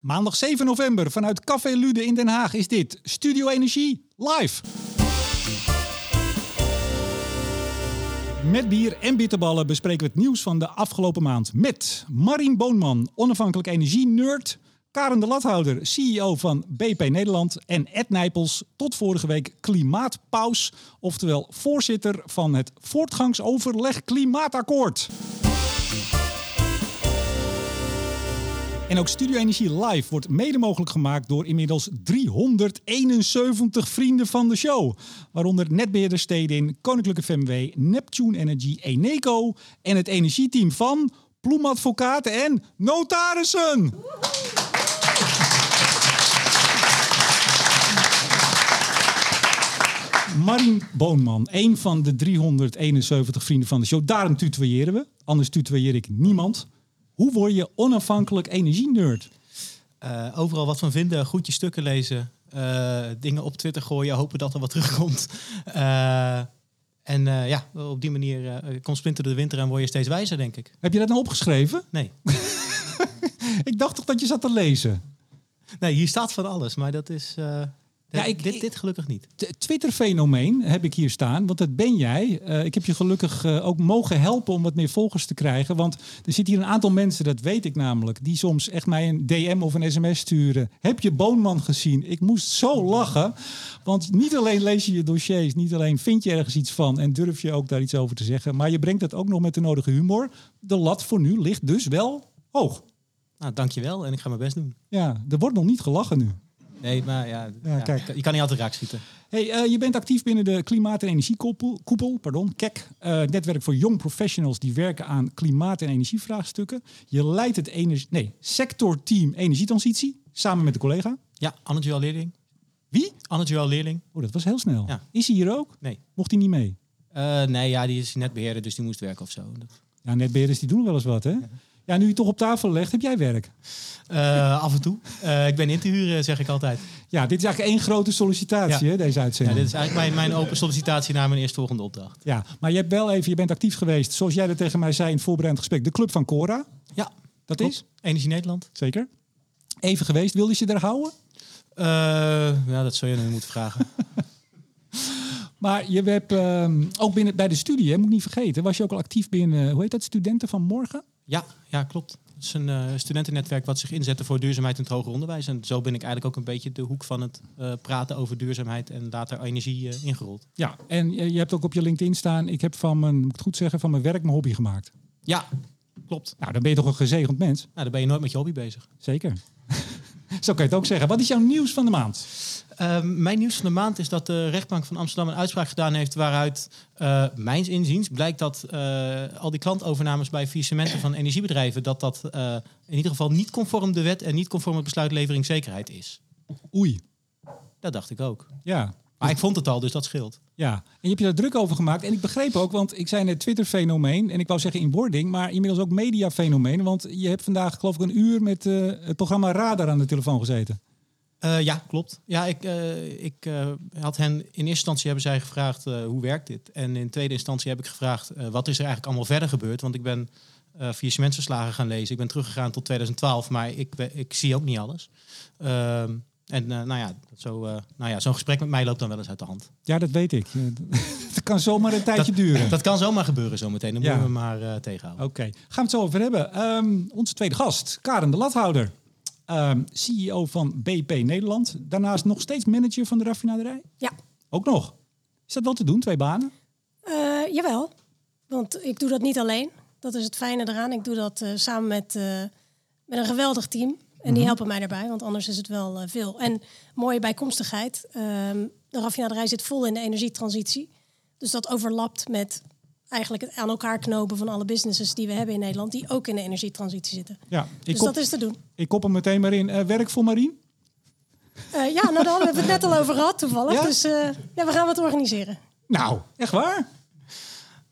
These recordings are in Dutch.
Maandag 7 november vanuit Café Lude in Den Haag is dit Studio Energie live. Met bier en bitterballen bespreken we het nieuws van de afgelopen maand met Marien Boonman, onafhankelijk energie-nerd, Karen de Lathouder, CEO van BP Nederland en Ed Nijpels, tot vorige week klimaatpaus, oftewel voorzitter van het voortgangsoverleg Klimaatakkoord. En ook Studio Energie Live wordt mede mogelijk gemaakt door inmiddels 371 vrienden van de show. Waaronder netbeheerder Stedin, Koninklijke FMW, Neptune Energy, Eneco en het energieteam van Ploemadvocaten en Notarissen. Marien Boonman, een van de 371 vrienden van de show. Daarom tutoyeren we. Anders tutoyeer ik niemand. Hoe word je onafhankelijk energie-nerd? Uh, overal wat van vinden, goed je stukken lezen, uh, dingen op Twitter gooien, hopen dat er wat terugkomt. Uh, en ja, op die manier komt Splinter de winter en word je steeds wijzer, denk ik. Heb je dat nou opgeschreven? Nee. ik dacht toch dat je zat te lezen? Nee, hier staat van alles, maar dat is... Ja, ik, dit, dit gelukkig niet. Twitter-fenomeen heb ik hier staan, want dat ben jij. Uh, ik heb je gelukkig uh, ook mogen helpen om wat meer volgers te krijgen. Want er zit hier een aantal mensen, dat weet ik namelijk, die soms echt mij een DM of een sms sturen. Heb je Boonman gezien? Ik moest zo lachen. Want niet alleen lees je je dossiers, niet alleen vind je ergens iets van en durf je ook daar iets over te zeggen, maar je brengt het ook nog met de nodige humor. De lat voor nu ligt dus wel hoog. Nou, dankjewel en ik ga mijn best doen. Ja, er wordt nog niet gelachen nu. Nee, maar ja, ja, kijk. je kan niet altijd raak schieten. Hey, uh, je bent actief binnen de Klimaat- en Energiekoepel, pardon, KEK, uh, netwerk voor young professionals die werken aan klimaat- en energievraagstukken. Je leidt het energie, nee, sectorteam energietransitie samen met de collega. Ja, Anne Joel Leerling. Wie? Anne Joel Leerling. Oh, dat was heel snel. Ja. Is hij hier ook? Nee. Mocht hij niet mee? Uh, nee, ja, die is netbeheerder, dus die moest werken of zo. Ja, netbeheerders die doen wel eens wat, hè? Ja. Nu je toch op tafel legt, heb jij werk? Uh, af en toe. Uh, ik ben in te huren, zeg ik altijd. Ja, dit is eigenlijk één grote sollicitatie, ja. hè, deze uitzending. Ja, dit is eigenlijk mijn, mijn open sollicitatie naar mijn eerstvolgende opdracht. Ja, maar je hebt wel even, je bent actief geweest, zoals jij dat tegen mij zei in het voorbereidend gesprek, de Club van Cora. Ja. Dat klopt. is? Energie Nederland. Zeker. Even geweest, wilde je er houden? Uh, ja, dat zou je nu moeten vragen. Maar je hebt uh, ook binnen, bij de studie, hè, moet ik niet vergeten, was je ook al actief binnen, hoe heet dat, Studenten van Morgen? Ja, ja klopt. Het is een uh, studentennetwerk wat zich inzette voor duurzaamheid in het hoger onderwijs. En zo ben ik eigenlijk ook een beetje de hoek van het uh, praten over duurzaamheid en later energie uh, ingerold. Ja, en je hebt ook op je LinkedIn staan, ik heb van mijn, moet ik het goed zeggen, van mijn werk mijn hobby gemaakt. Ja, klopt. Nou, dan ben je toch een gezegend mens? Nou, dan ben je nooit met je hobby bezig. Zeker. Zo kan je het ook zeggen. Wat is jouw nieuws van de maand? Uh, mijn nieuws van de maand is dat de rechtbank van Amsterdam een uitspraak gedaan heeft waaruit, uh, mijns inziens, blijkt dat uh, al die klantovernames bij faillissementen van energiebedrijven, dat dat in ieder geval niet conform de wet en niet conform het besluit leveringszekerheid is. Oei. Dat dacht ik ook. Ja. Maar ik vond het al, dus dat scheelt. Ja, en je hebt je daar druk over gemaakt. En ik begreep ook, want ik zei net Twitter-fenomeen. En ik wou zeggen in wording, maar inmiddels ook media-fenomeen. Want je hebt vandaag, geloof ik, een uur met het programma Radar aan de telefoon gezeten. Uh, ja, klopt. Ja, ik, uh, ik had hen in eerste instantie hebben zij gevraagd hoe werkt dit? En in tweede instantie heb ik gevraagd wat is er eigenlijk allemaal verder gebeurd? Want ik ben faillissementsverslagen gaan lezen. Ik ben teruggegaan tot 2012, maar ik, ik zie ook niet alles. Ehm, en nou ja, zo, nou ja, zo'n gesprek met mij loopt dan wel eens uit de hand. Ja, dat weet ik. Het kan zomaar een tijdje dat, duren. Dat kan zomaar gebeuren zometeen. Dan ja. moeten we maar tegenhouden. Oké, okay. gaan we het zo over hebben. Um, onze tweede gast, Karen de Lathouder. Um, CEO van BP Nederland. Daarnaast nog steeds manager van de raffinaderij? Ja. Ook nog? Is dat wel te doen, twee banen? Uh, jawel, want ik doe dat niet alleen. Dat is het fijne eraan. Ik doe dat uh, samen met, uh, met een geweldig team. En die Mhm. helpen mij daarbij, want anders is het wel veel. En mooie bijkomstigheid. Um, de raffinaderij zit vol in de energietransitie. Dus dat overlapt met eigenlijk het aan elkaar knopen van alle businesses die we hebben in Nederland, die ook in de energietransitie zitten. Ja, dus kop, dat is te doen. Ik kop hem meteen maar in. Uh, werk voor Marien? Uh, ja, nou daar hebben we het net al over gehad toevallig. Ja? Dus ja, we gaan wat organiseren. Nou, echt waar?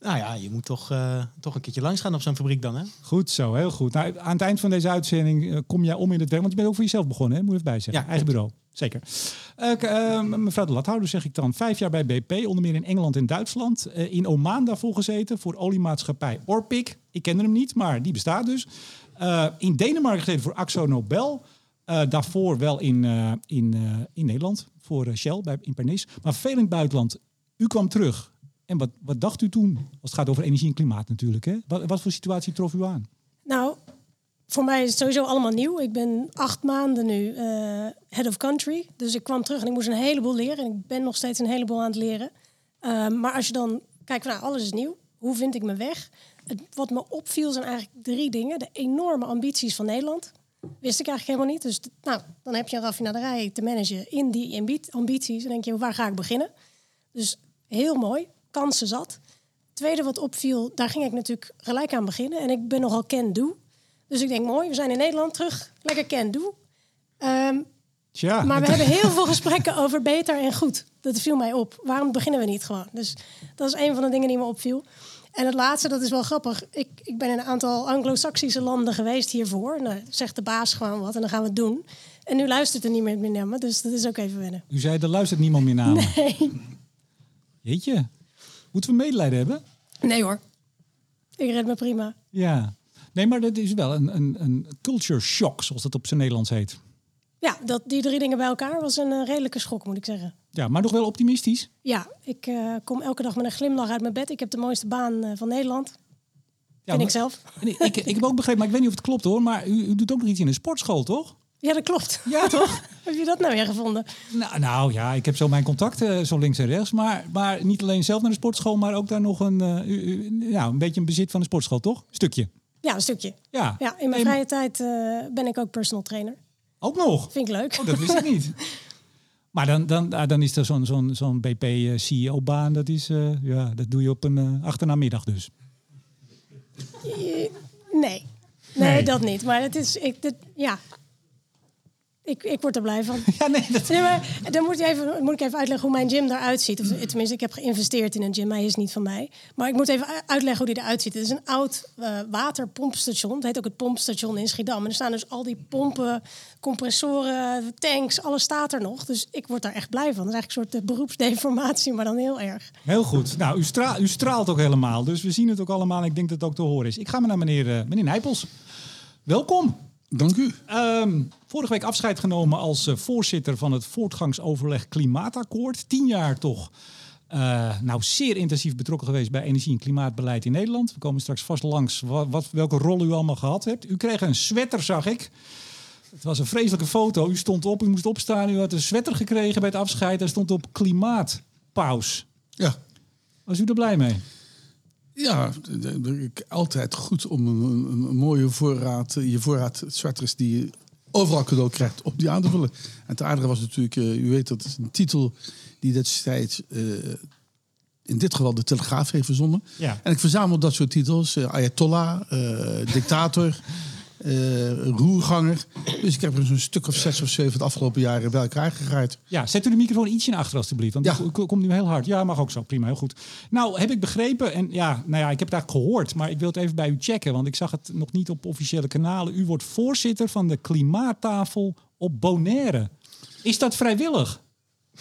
Nou ja, je moet toch, uh, toch een keertje langs gaan op zo'n fabriek dan, hè? Goed zo, heel goed. Nou, aan het eind van deze uitzending uh, kom jij om in het werk, want je bent ook voor jezelf begonnen, hè? moet je even bij zeggen. Ja, Eigen bureau, zeker. Uh, mevrouw de Lathouder zeg ik dan, vijf jaar bij BP, onder meer in Engeland en Duitsland. in Oman daarvoor gezeten, voor oliemaatschappij Orpik. Ik ken hem niet, maar die bestaat dus. in Denemarken gezeten voor Axo Nobel. Uh, daarvoor wel in, uh, in, uh, in Nederland voor Shell bij, in Pernis. Maar veel in het buitenland. U kwam terug. En wat, wat dacht u toen? Als het gaat over energie en klimaat natuurlijk. Hè? Wat, wat voor situatie trof u aan? Nou, voor mij is het sowieso allemaal nieuw. Ik ben acht maanden nu head of country. Dus ik kwam terug en ik moest een heleboel leren. En ik ben nog steeds een heleboel aan het leren. Ehm, maar als je dan kijkt van nou, alles is nieuw. Hoe vind ik mijn weg? Wat me opviel zijn eigenlijk drie dingen. De enorme ambities van Nederland. Wist ik eigenlijk helemaal niet. Dus nou, dan heb je een raffinaderij te managen in die ambities. En denk je, waar ga ik beginnen? Dus heel mooi, kansen zat. Tweede wat opviel, daar ging ik natuurlijk gelijk aan beginnen. En ik ben nogal can-do. Dus ik denk, mooi, we zijn in Nederland terug. Lekker can-do. Um, Tja. Maar we hebben heel veel gesprekken over beter en goed. Dat viel mij op. Waarom beginnen we niet gewoon? Dus dat is een van de dingen die me opviel. En het laatste, dat is wel grappig. Ik, ik ben in een aantal Anglo-Saxische landen geweest hiervoor. Nou, zegt de baas gewoon wat en dan gaan we het doen. En nu luistert er niemand meer naar me, dus dat is ook even wennen. U zei, er luistert niemand meer naar me. Nee. Jeetje. Moeten we medelijden hebben? Nee hoor. Ik red me prima. Ja. Nee, maar dat is wel een, een, een culture shock, zoals dat op zijn Nederlands heet. Ja, dat, die drie dingen bij elkaar was een uh, redelijke schok, moet ik zeggen. Ja, maar nog wel optimistisch? Ja, ik uh, kom elke dag met een glimlach uit mijn bed. Ik heb de mooiste baan uh, van Nederland. Ja, Vind ik zelf. Ik, ik, ik, heb ook begrepen, maar ik weet niet of het klopt hoor. Maar u, u doet ook nog iets in een sportschool, toch? Ja, dat klopt. Ja, toch? heb je dat nou weer gevonden? Nou, nou ja, ik heb zo mijn contacten zo links en rechts. Maar, maar niet alleen zelf naar de sportschool, maar ook daar nog een, uh, u, nou, een beetje een bezit van de sportschool, toch? Stukje. Ja, een stukje. Ja. ja in mijn vrije tijd uh, ben ik ook personal trainer. Ook nog? Vind ik leuk. Oh, dat wist ik niet. Maar dan, dan, ah, dan is er zo'n zo'n zo'n BP-CEO-baan, dat, is, uh, ja, dat doe je op een uh, achternaamiddag dus. Nee. nee. nee. dat niet. Maar het is, ik, dit, ja, ik, ik word er blij van. Ja, nee, dat... nee maar dan moet, je even, moet ik even uitleggen hoe mijn gym eruit ziet. Of, tenminste, ik heb geïnvesteerd in een gym, hij is niet van mij. Maar ik moet even uitleggen hoe die eruit ziet. Het is een oud uh, waterpompstation. Het heet ook het pompstation in Schiedam. En er staan dus al die pompen, compressoren, tanks, alles staat er nog. Dus ik word daar echt blij van. Dat is eigenlijk een soort uh, beroepsdeformatie, maar dan heel erg. Heel goed. Nou, u, straalt, u straalt ook helemaal. Dus we zien het ook allemaal. Ik denk dat het ook te horen is. Ik ga maar naar meneer, uh, meneer Nijpels. Welkom. Dank u. Um, vorige week afscheid genomen als uh, voorzitter van het voortgangsoverleg Klimaatakkoord. Tien jaar toch. Uh, nou, zeer intensief betrokken geweest bij energie- en klimaatbeleid in Nederland. We komen straks vast langs wat, wat, welke rol u allemaal gehad hebt. U kreeg een sweater, zag ik. Het was een vreselijke foto. U stond op, u moest opstaan. U had een sweater gekregen bij het afscheid. Daar stond op klimaatpaus. Ja. Was u er blij mee? Ja, altijd goed om een, een, mooie voorraad, je voorraad sweaters die je overal cadeau krijgt, om die aan te vullen. En het aardige was natuurlijk, uh, u weet dat het een titel die destijds uh, in dit geval de Telegraaf heeft verzonnen. Ja. En ik verzamel dat soort titels, uh, Ayatollah, dictator roerganger. Dus ik heb er zo'n stuk of zes of zeven het afgelopen jaren bij elkaar gegaaid. Ja, zet u de microfoon ietsje naar achter alstublieft. Want ja. ik komt nu heel hard. Ja, mag ook zo. Prima, heel goed. Nou, heb ik begrepen. En ja, nou ja, ik heb het eigenlijk gehoord. Maar ik wil het even bij u checken. Want ik zag het nog niet op officiële kanalen. U wordt voorzitter van de klimaattafel op Bonaire. Is dat vrijwillig?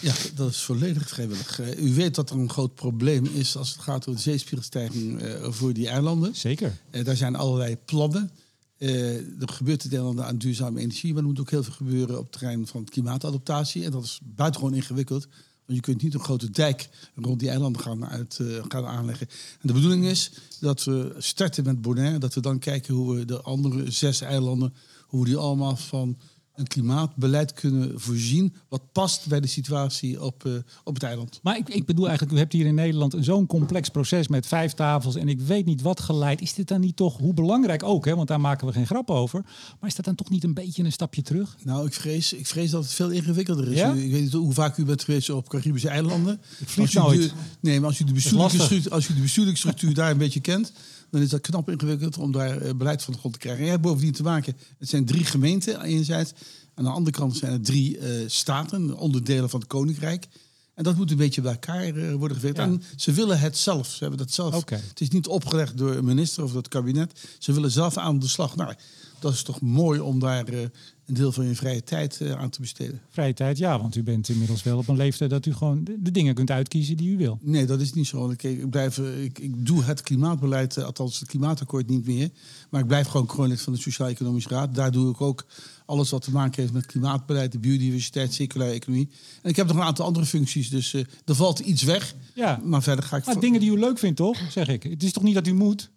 Ja, dat is volledig vrijwillig. Uh, u weet dat er een groot probleem is als het gaat over de zeespiegelstijging uh, voor die eilanden. Zeker. Uh, daar zijn allerlei plannen. Uh, er gebeurt het een aan duurzame energie, maar er moet ook heel veel gebeuren op het terrein van klimaatadaptatie. En dat is buitengewoon ingewikkeld, want je kunt niet een grote dijk rond die eilanden gaan, uit, uh, gaan aanleggen. En de bedoeling is dat we starten met Bonaire, dat we dan kijken hoe we de andere zes eilanden, hoe we die allemaal van een klimaatbeleid kunnen voorzien wat past bij de situatie op, uh, op het eiland. Maar ik, ik bedoel eigenlijk, u hebt hier in Nederland zo'n complex proces met vijf tafels en ik weet niet wat geleid. Is dit dan niet toch, hoe belangrijk ook, hè, want daar maken we geen grap over, maar is dat dan toch niet een beetje een stapje terug? Nou, ik vrees, ik vrees dat het veel ingewikkelder is. Ja? ik weet niet hoe vaak u bent geweest op Caribische eilanden. Ik vlieg nooit. De, nee, maar als u de bestuurlijke structuur, als u de bestuurlijke structuur daar een beetje kent, dan is dat knap ingewikkeld om daar eh, beleid van de grond te krijgen. En je hebt bovendien te maken, het zijn drie gemeenten enerzijds. Aan de andere kant zijn er drie uh, staten, onderdelen van het koninkrijk. En dat moet een beetje bij elkaar uh, worden gewerkt. Ja. En ze willen het zelf. Ze hebben dat zelf. Okay. Het is niet opgelegd door een minister of door het kabinet. Ze willen zelf aan de slag. Nou, dat is toch mooi om daar uh, een deel van je vrije tijd eh, aan te besteden. Vrije tijd, ja, want u bent inmiddels wel op een leeftijd dat u gewoon de, de dingen kunt uitkiezen die u wil. Nee, dat is niet zo. Ik, ik, blijf, eh, ik, ik doe het klimaatbeleid, eh, althans het klimaatakkoord niet meer. Maar ik blijf gewoon kroonlid van de Sociaal-Economische Raad. Daar doe ik ook alles wat te maken heeft met klimaatbeleid, de biodiversiteit, circulaire economie. En ik heb nog een aantal andere functies, dus er valt iets weg. Ja. Maar verder ga ik... Maar dingen die u leuk vindt, toch? Zeg ik. Het is toch niet dat u moet?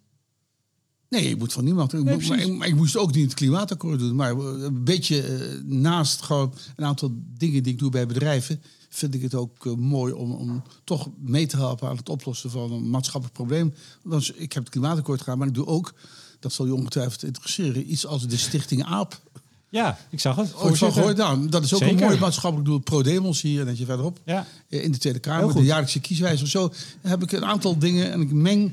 Nee, je moet van niemand. Nee, ik, maar, ik, moest ook niet het klimaatakkoord doen. Maar een beetje uh, naast gewoon een aantal dingen die ik doe bij bedrijven, vind ik het ook uh, mooi om, om toch mee te helpen aan het oplossen van een maatschappelijk probleem. Want ik heb het klimaatakkoord gedaan, maar ik doe ook, dat zal je ongetwijfeld interesseren, iets als de Stichting AAP. Ja, ik zag het. Ooit van gehoord. Nou, dat is ook Zeker. een mooi maatschappelijk doel. ProDemos hier, en je verderop. Ja. In de Tweede Kamer, de jaarlijkse kieswijze of zo. heb ik een aantal dingen en ik meng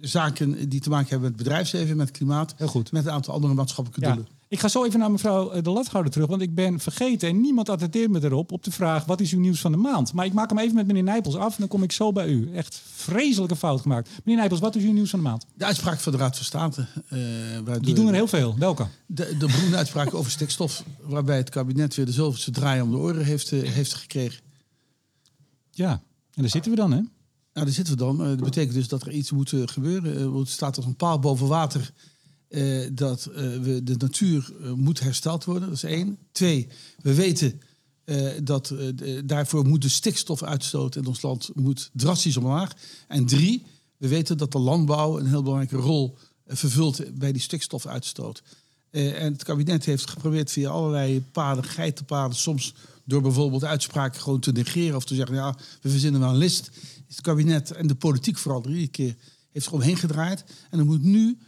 zaken die te maken hebben met bedrijfsleven, met klimaat. Heel goed. Met een aantal andere maatschappelijke ja. doelen. Ik ga zo even naar mevrouw eh, de Lathouder terug, want ik ben vergeten en niemand attendeert me erop op de vraag wat is uw nieuws van de maand. Maar ik maak hem even met meneer Nijpels af en dan kom ik zo bij u. Echt vreselijke fout gemaakt. Meneer Nijpels, wat is uw nieuws van de maand? De uitspraak van de Raad van State. Uh, Die doen er heel veel. Welke? De, de beroemde uitspraak over stikstof, waarbij het kabinet weer de zoveelste draai om de oren heeft, uh, heeft gekregen. Ja, en daar zitten we dan, hè? Nou, daar zitten we dan. Uh, dat betekent dus dat er iets moet gebeuren. het staat als een paal boven water dat we, de natuur moet hersteld worden. Dat is één. Twee, we weten dat daarvoor moet de stikstofuitstoot in ons land moet drastisch omlaag. En drie, we weten dat de landbouw een heel belangrijke rol vervult bij die stikstofuitstoot. en het kabinet heeft geprobeerd via allerlei paden, geitenpaden, soms door bijvoorbeeld uitspraken gewoon te negeren of te zeggen, ja, we verzinnen wel een list. Het kabinet en de politiek vooral drie keer heeft er omheen gedraaid. En er moet nu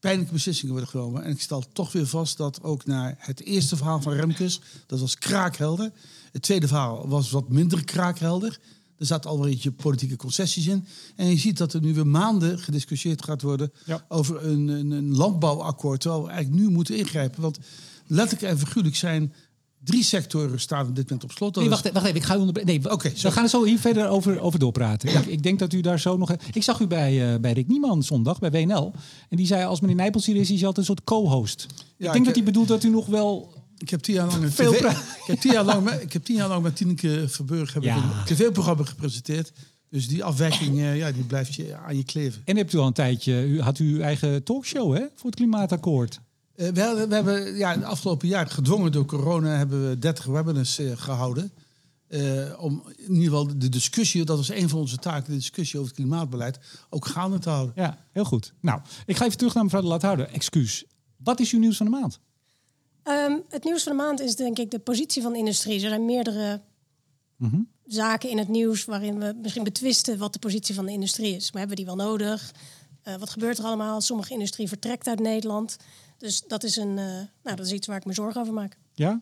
pijnlijke beslissingen worden genomen. En ik stel toch weer vast dat ook naar het eerste verhaal van Remkes, dat was kraakhelder. Het tweede verhaal was wat minder kraakhelder. Er zaten al een beetje politieke concessies in. En je ziet dat er nu weer maanden gediscussieerd gaat worden ja. over een, een, een landbouwakkoord. Terwijl we eigenlijk nu moeten ingrijpen. Want letterlijk en figuurlijk zijn Drie sectoren staan op dit moment op slot. nee, wacht, wacht even, ik ga u onderbreken. Nee, okay, we gaan er zo hier verder over, over doorpraten. Ja. Ik, ik, denk dat u daar zo nog... Ik zag u bij, uh, bij Rick Nieman zondag, bij WNL. En die zei, als meneer Nijpels hier is, is hij altijd een soort co-host. Ja, ik denk ik dat hij bedoelt dat u nog wel... Ik heb tien jaar lang een veel ik heb tien jaar lang met, ik heb tien jaar lang met Tineke Verburg heb ja. ik een tv-programma gepresenteerd. Dus die afwijking, uh, ja, die blijft je aan je kleven. En hebt u al een tijdje, u had u uw eigen talkshow hè, voor het klimaatakkoord. Uh, we, we, hebben ja, de afgelopen jaar, gedwongen door corona, hebben we 30 webinars uh, gehouden. Uh, om in ieder geval de discussie, dat was een van onze taken, de discussie over het klimaatbeleid, ook gaande te houden. Ja, heel goed. Nou, ik ga even terug naar mevrouw de Lathouder. Excuus. Wat is uw nieuws van de maand? Um, het nieuws van de maand is denk ik de positie van de industrie. Er zijn meerdere mm -hmm. zaken in het nieuws waarin we misschien betwisten wat de positie van de industrie is. Maar hebben we die wel nodig? Uh, wat gebeurt er allemaal? Sommige industrie vertrekt uit Nederland. Dus dat is, een, uh, nou, dat is iets waar ik me zorgen over maak. Ja?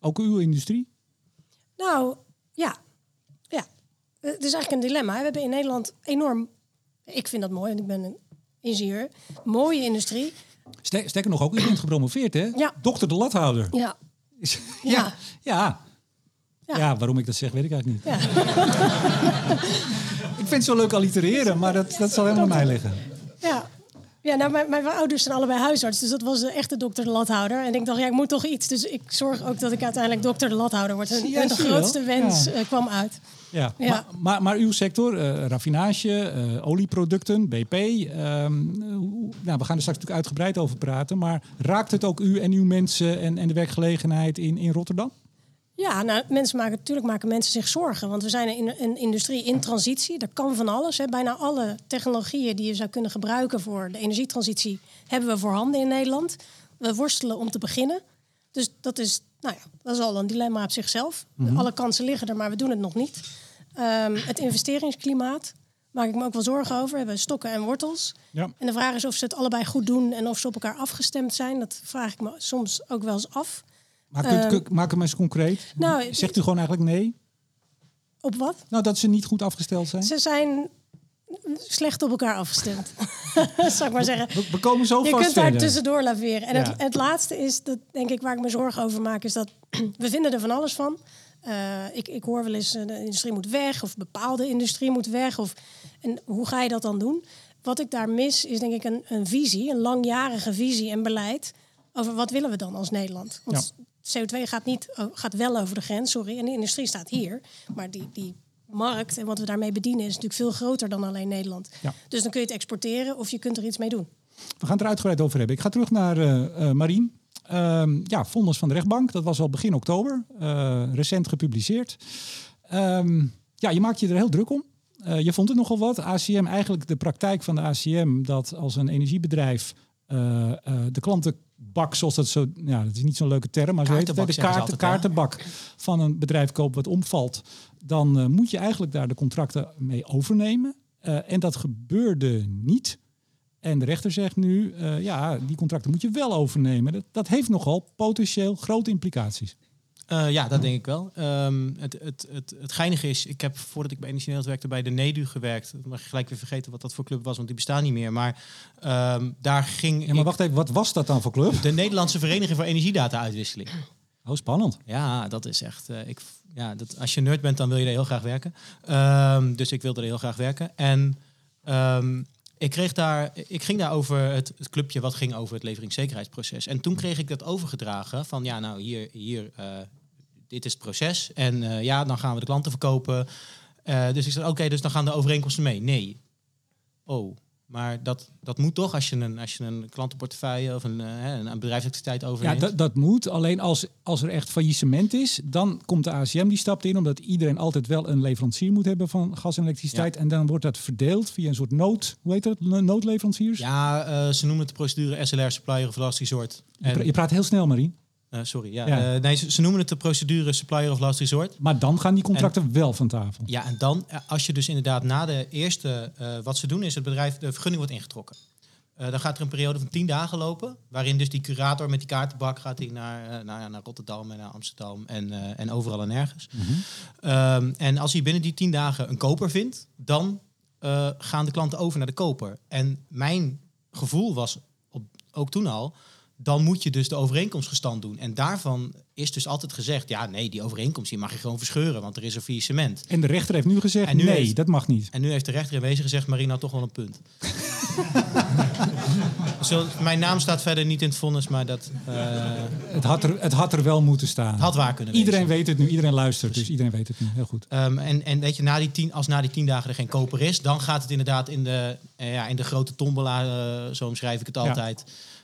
Ook uw industrie? Nou, ja. ja. Het is eigenlijk een dilemma. We hebben in Nederland enorm... Ik vind dat mooi, want ik ben een ingenieur. Mooie industrie. Sterker nog, ook u bent gepromoveerd, hè? Ja. Dokter de Lathouder. Ja. ja. ja. ja. Ja. ja, waarom ik dat zeg, weet ik eigenlijk niet. Ja. ik vind het zo leuk allitereren, maar dat, dat zal helemaal aan mij liggen. Ja, nou, mijn, mijn, ouders zijn allebei huisarts, dus dat was de echte dokter de Lathouder. En ik dacht, ja, ik moet toch iets. Dus ik zorg ook dat ik uiteindelijk dokter de Lathouder word. En, ja, de grootste wens ja. uh, kwam uit. Ja, ja. Maar, maar, maar, uw sector, uh, raffinage, uh, olieproducten, BP. Um, nou, we gaan er straks natuurlijk uitgebreid over praten. Maar raakt het ook u en uw mensen en, en de werkgelegenheid in, in Rotterdam? Ja, nou, mensen maken, natuurlijk maken mensen zich zorgen. Want we zijn in een industrie in transitie. Er kan van alles. Hè. Bijna alle technologieën die je zou kunnen gebruiken voor de energietransitie... hebben we voorhanden in Nederland. We worstelen om te beginnen. Dus dat is, nou ja, dat is al een dilemma op zichzelf. Mhm. Mm -hmm. Alle kansen liggen er, maar we doen het nog niet. Um, het investeringsklimaat maak ik me ook wel zorgen over. We hebben stokken en wortels. Ja. En de vraag is of ze het allebei goed doen... en of ze op elkaar afgestemd zijn. Dat vraag ik me soms ook wel eens af... Maar kunt, uh, maak hem eens concreet. Nou, Zegt u gewoon eigenlijk nee? Op wat? Nou, dat ze niet goed afgesteld zijn. Ze zijn slecht op elkaar afgestemd. Zou ik maar zeggen. We, we komen zo Je vast kunt daar tussendoor laveren. En Ja. het, het laatste is, dat denk ik, waar ik me zorgen over maak, is dat we vinden er van alles van. Eh, ik, ik hoor wel eens, eh, de industrie moet weg, of bepaalde industrie moet weg. Of, en hoe ga je dat dan doen? Wat ik daar mis, is denk ik een, een visie, een langjarige visie en beleid over wat willen we dan als Nederland. Want CO2 gaat, niet, gaat wel over de grens, sorry, en de industrie staat hier. Maar die, die markt en wat we daarmee bedienen is natuurlijk veel groter dan alleen Nederland. Ja. Dus dan kun je het exporteren of je kunt er iets mee doen. We gaan het er uitgebreid over hebben. Ik ga terug naar eh, Marien. Ehm, ja, vonnis van de rechtbank. Dat was al begin oktober. eh, recent gepubliceerd. Ehm, ja, je maakt je er heel druk om. Je vond het nogal wat. ACM, eigenlijk de praktijk van de ACM... dat als een energiebedrijf de klantenbak, zoals dat zo... Ja, dat is niet zo'n leuke term, maar zo heet het, de kaarten, kaartenbak van een bedrijf koopt wat omvalt... dan eh, moet je eigenlijk daar de contracten mee overnemen. Eh, en dat gebeurde niet. En de rechter zegt nu, eh, ja, die contracten moet je wel overnemen. Dat, dat heeft nogal potentieel grote implicaties. Eh, ja, dat denk ik wel. Ehm, het, het, het, het geinige is, ik heb voordat ik bij Energie Nederland werkte bij de NEDU gewerkt. Dan mag je gelijk weer vergeten wat dat voor club was, want die bestaan niet meer. Maar ehm, daar ging Ja, maar wacht even, wat was dat dan voor club? de Nederlandse Vereniging voor Energiedata-uitwisseling. Oh, spannend. Ja, dat is echt. eh, ik, ja, dat, als je nerd bent, dan wil je er heel graag werken. Ehm, dus ik wilde er heel graag werken. En ik, kreeg daar, ik ging daar over het, het clubje wat ging over het leveringszekerheidsproces. En toen kreeg ik dat overgedragen van ja, nou hier, hier eh, dit is het proces. En eh, ja, dan gaan we de klanten verkopen. Eh, dus ik zei, oké, dus dan gaan de overeenkomsten mee. Nee. Oh, maar dat, dat moet toch als je een, als je een klantenportefeuille of een, hè, een bedrijfsactiviteit Ja, overneemt. dat, dat moet. Alleen als, als er echt faillissement is, dan komt de ACM die stapt in, omdat iedereen altijd wel een leverancier moet hebben van gas en elektriciteit. En dan wordt dat verdeeld via een soort nood, hoe heet dat? No- Noodleveranciers? Ja, ze noemen het de procedure SLR Supplier of Last Resort. Pra- En, je praat heel snel, Marien. Eh, sorry, ja. Ja. Eh, nee, ze, ze noemen het de procedure Supplier of Last Resort. Maar dan gaan die contracten wel van tafel. Ja, en dan, eh, als je dus inderdaad na de eerste, wat ze doen is het bedrijf, de vergunning wordt ingetrokken. Dan gaat er een periode van tien dagen lopen, waarin dus die curator met die kaartenbak gaat hij naar, ja, naar Rotterdam en naar Amsterdam en, en overal en nergens. Ehm, en als hij binnen die tien dagen een koper vindt, dan gaan de klanten over naar de koper. En mijn gevoel was op, ook toen al, dan moet je dus de overeenkomst gestand doen. En daarvan is dus altijd gezegd, ja nee, die overeenkomst die mag je gewoon verscheuren, want er is een faillissement. En de rechter heeft nu gezegd, nu nee, heeft- dat mag niet. En nu heeft de rechter in wezen gezegd, Marina toch wel een punt. Zo, mijn naam staat verder niet in het vonnis, maar dat eh, Het had, er, het had er wel moeten staan. had waar kunnen Iedereen weet het nu, iedereen luistert, dus iedereen weet het nu. Heel goed. Ehm, en, en weet je, na die tien, als na die tien dagen er geen koper is, dan gaat het inderdaad in de, eh, ja, in de grote tombola, eh, zo omschrijf ik het Ja.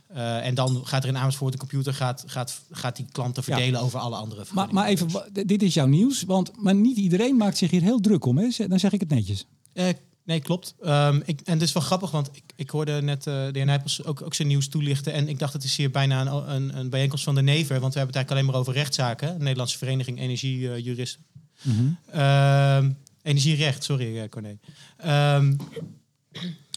Eh, en dan gaat er in Amersfoort de computer gaat, gaat, gaat die klanten Ja. verdelen over alle andere Maar, maar even, dit is jouw nieuws, want maar niet iedereen maakt zich hier heel druk om. Hè? Dan zeg ik het netjes. Eh, nee, klopt. Ehm, ik, en het is wel grappig, want ik, ik hoorde net eh, de heer Nijpels ook, ook zijn nieuws toelichten. En ik dacht, het is hier bijna een, een, een bijeenkomst van de Never. Want we hebben het eigenlijk alleen maar over rechtszaken. Nederlandse Vereniging Energiejuristen. Ehm, energierecht, sorry Corné. Ehm,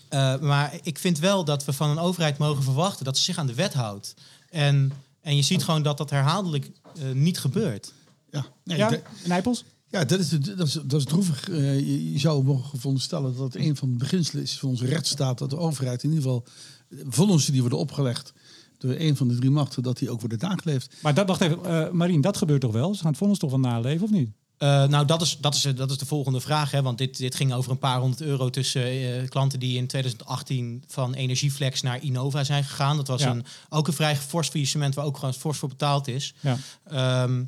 eh, maar ik vind wel dat we van een overheid mogen verwachten dat ze zich aan de wet houdt. En, en je ziet gewoon dat dat herhaaldelijk eh, niet gebeurt. Ja, nee, Ja, de- Nijpels? ja dat, is, dat, is, dat is droevig. Eh, je, je zou mogen veronderstellen dat het een van de beginselen is van onze rechtsstaat... dat de overheid in ieder geval vonnissen die worden opgelegd door een van de drie machten... dat die ook worden nageleefd. Maar dat, wacht even, eh Marien, dat gebeurt toch wel? Ze gaan het vonnis toch wel naleven, of niet? Eh, nou, dat is, dat, is, dat is de volgende vraag. Hè? Want dit, dit ging over een paar honderd euro tussen eh, klanten die in 2018 van Energieflex naar Innova zijn gegaan. Dat was Ja. een, ook een vrij fors faillissement waar ook gewoon fors voor betaald is. Ja. Ehm,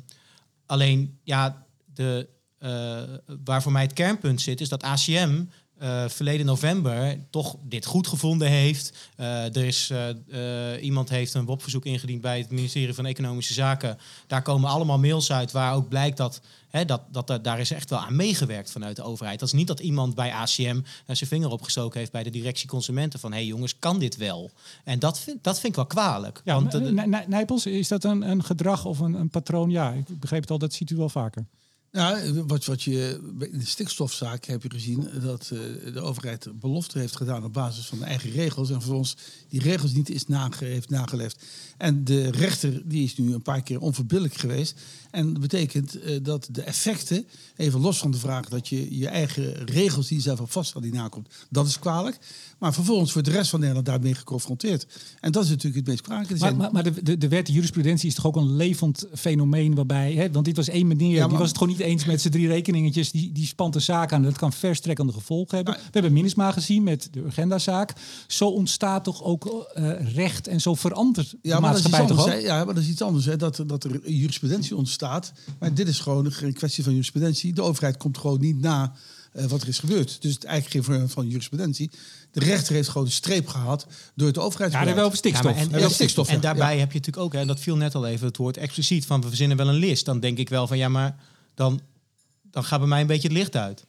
alleen, ja, de, eh, waar voor mij het kernpunt zit, is dat ACM eh, verleden november toch dit goed gevonden heeft. Eh, er is, eh, eh, iemand heeft een WOP-verzoek ingediend bij het ministerie van Economische Zaken. Daar komen allemaal mails uit waar ook blijkt dat, hè, dat, dat, er- daar is echt wel aan meegewerkt vanuit de overheid. Dat is niet dat iemand bij ACM eh, zijn vinger opgestoken heeft bij de directie consumenten van hé hey jongens, kan dit wel? En dat vind, dat vind ik wel kwalijk. Ja, want, N- Nijpels, is dat een, een gedrag of een, een patroon? Ja, ik begreep het al, dat ziet u wel vaker. Nou, wat, wat je in de stikstofzaak heb je gezien dat eh, de overheid belofte heeft gedaan op basis van de eigen regels en vervolgens die regels niet is nage, heeft nageleefd. En de rechter die is nu een paar keer onverbiddelijk geweest. En dat betekent eh, dat de effecten, even los van de vraag dat je je eigen regels die je zelf op vaststelt, die nakomt, dat is kwalijk. Maar vervolgens wordt de rest van Nederland daarmee geconfronteerd. En dat is natuurlijk het meest kwalijke. Maar, maar, maar de, de, de wet, de jurisprudentie is toch ook een levend fenomeen waarbij... Hè, want dit was één meneer, Ja, die was het gewoon niet eens met zijn drie rekeningetjes, die, die spant de zaak aan. Dat kan verstrekkende gevolgen hebben. We hebben Minnesma gezien met de Urgenda-zaak. Zo ontstaat toch ook eh, recht en zo verandert de Ja, maar maatschappij toch anders. Ja, maar dat is iets anders. Hè? Dat, dat er jurisprudentie ontstaat. Maar dit is gewoon een kwestie van jurisprudentie. De overheid komt gewoon niet na eh, wat er is gebeurd. Dus het eigenlijk geen vorm van jurisprudentie. De rechter heeft gewoon een streep gehad door het Ja, overheidsbeleid. dat wel over stikstof. Ja, maar en, Ja, wel stikstof, en ja. daarbij Ja. heb je natuurlijk ook, en dat viel net al even het woord expliciet, van we verzinnen wel een list. Dan denk ik wel van ja, maar dan, dan gaat bij mij een beetje het licht uit.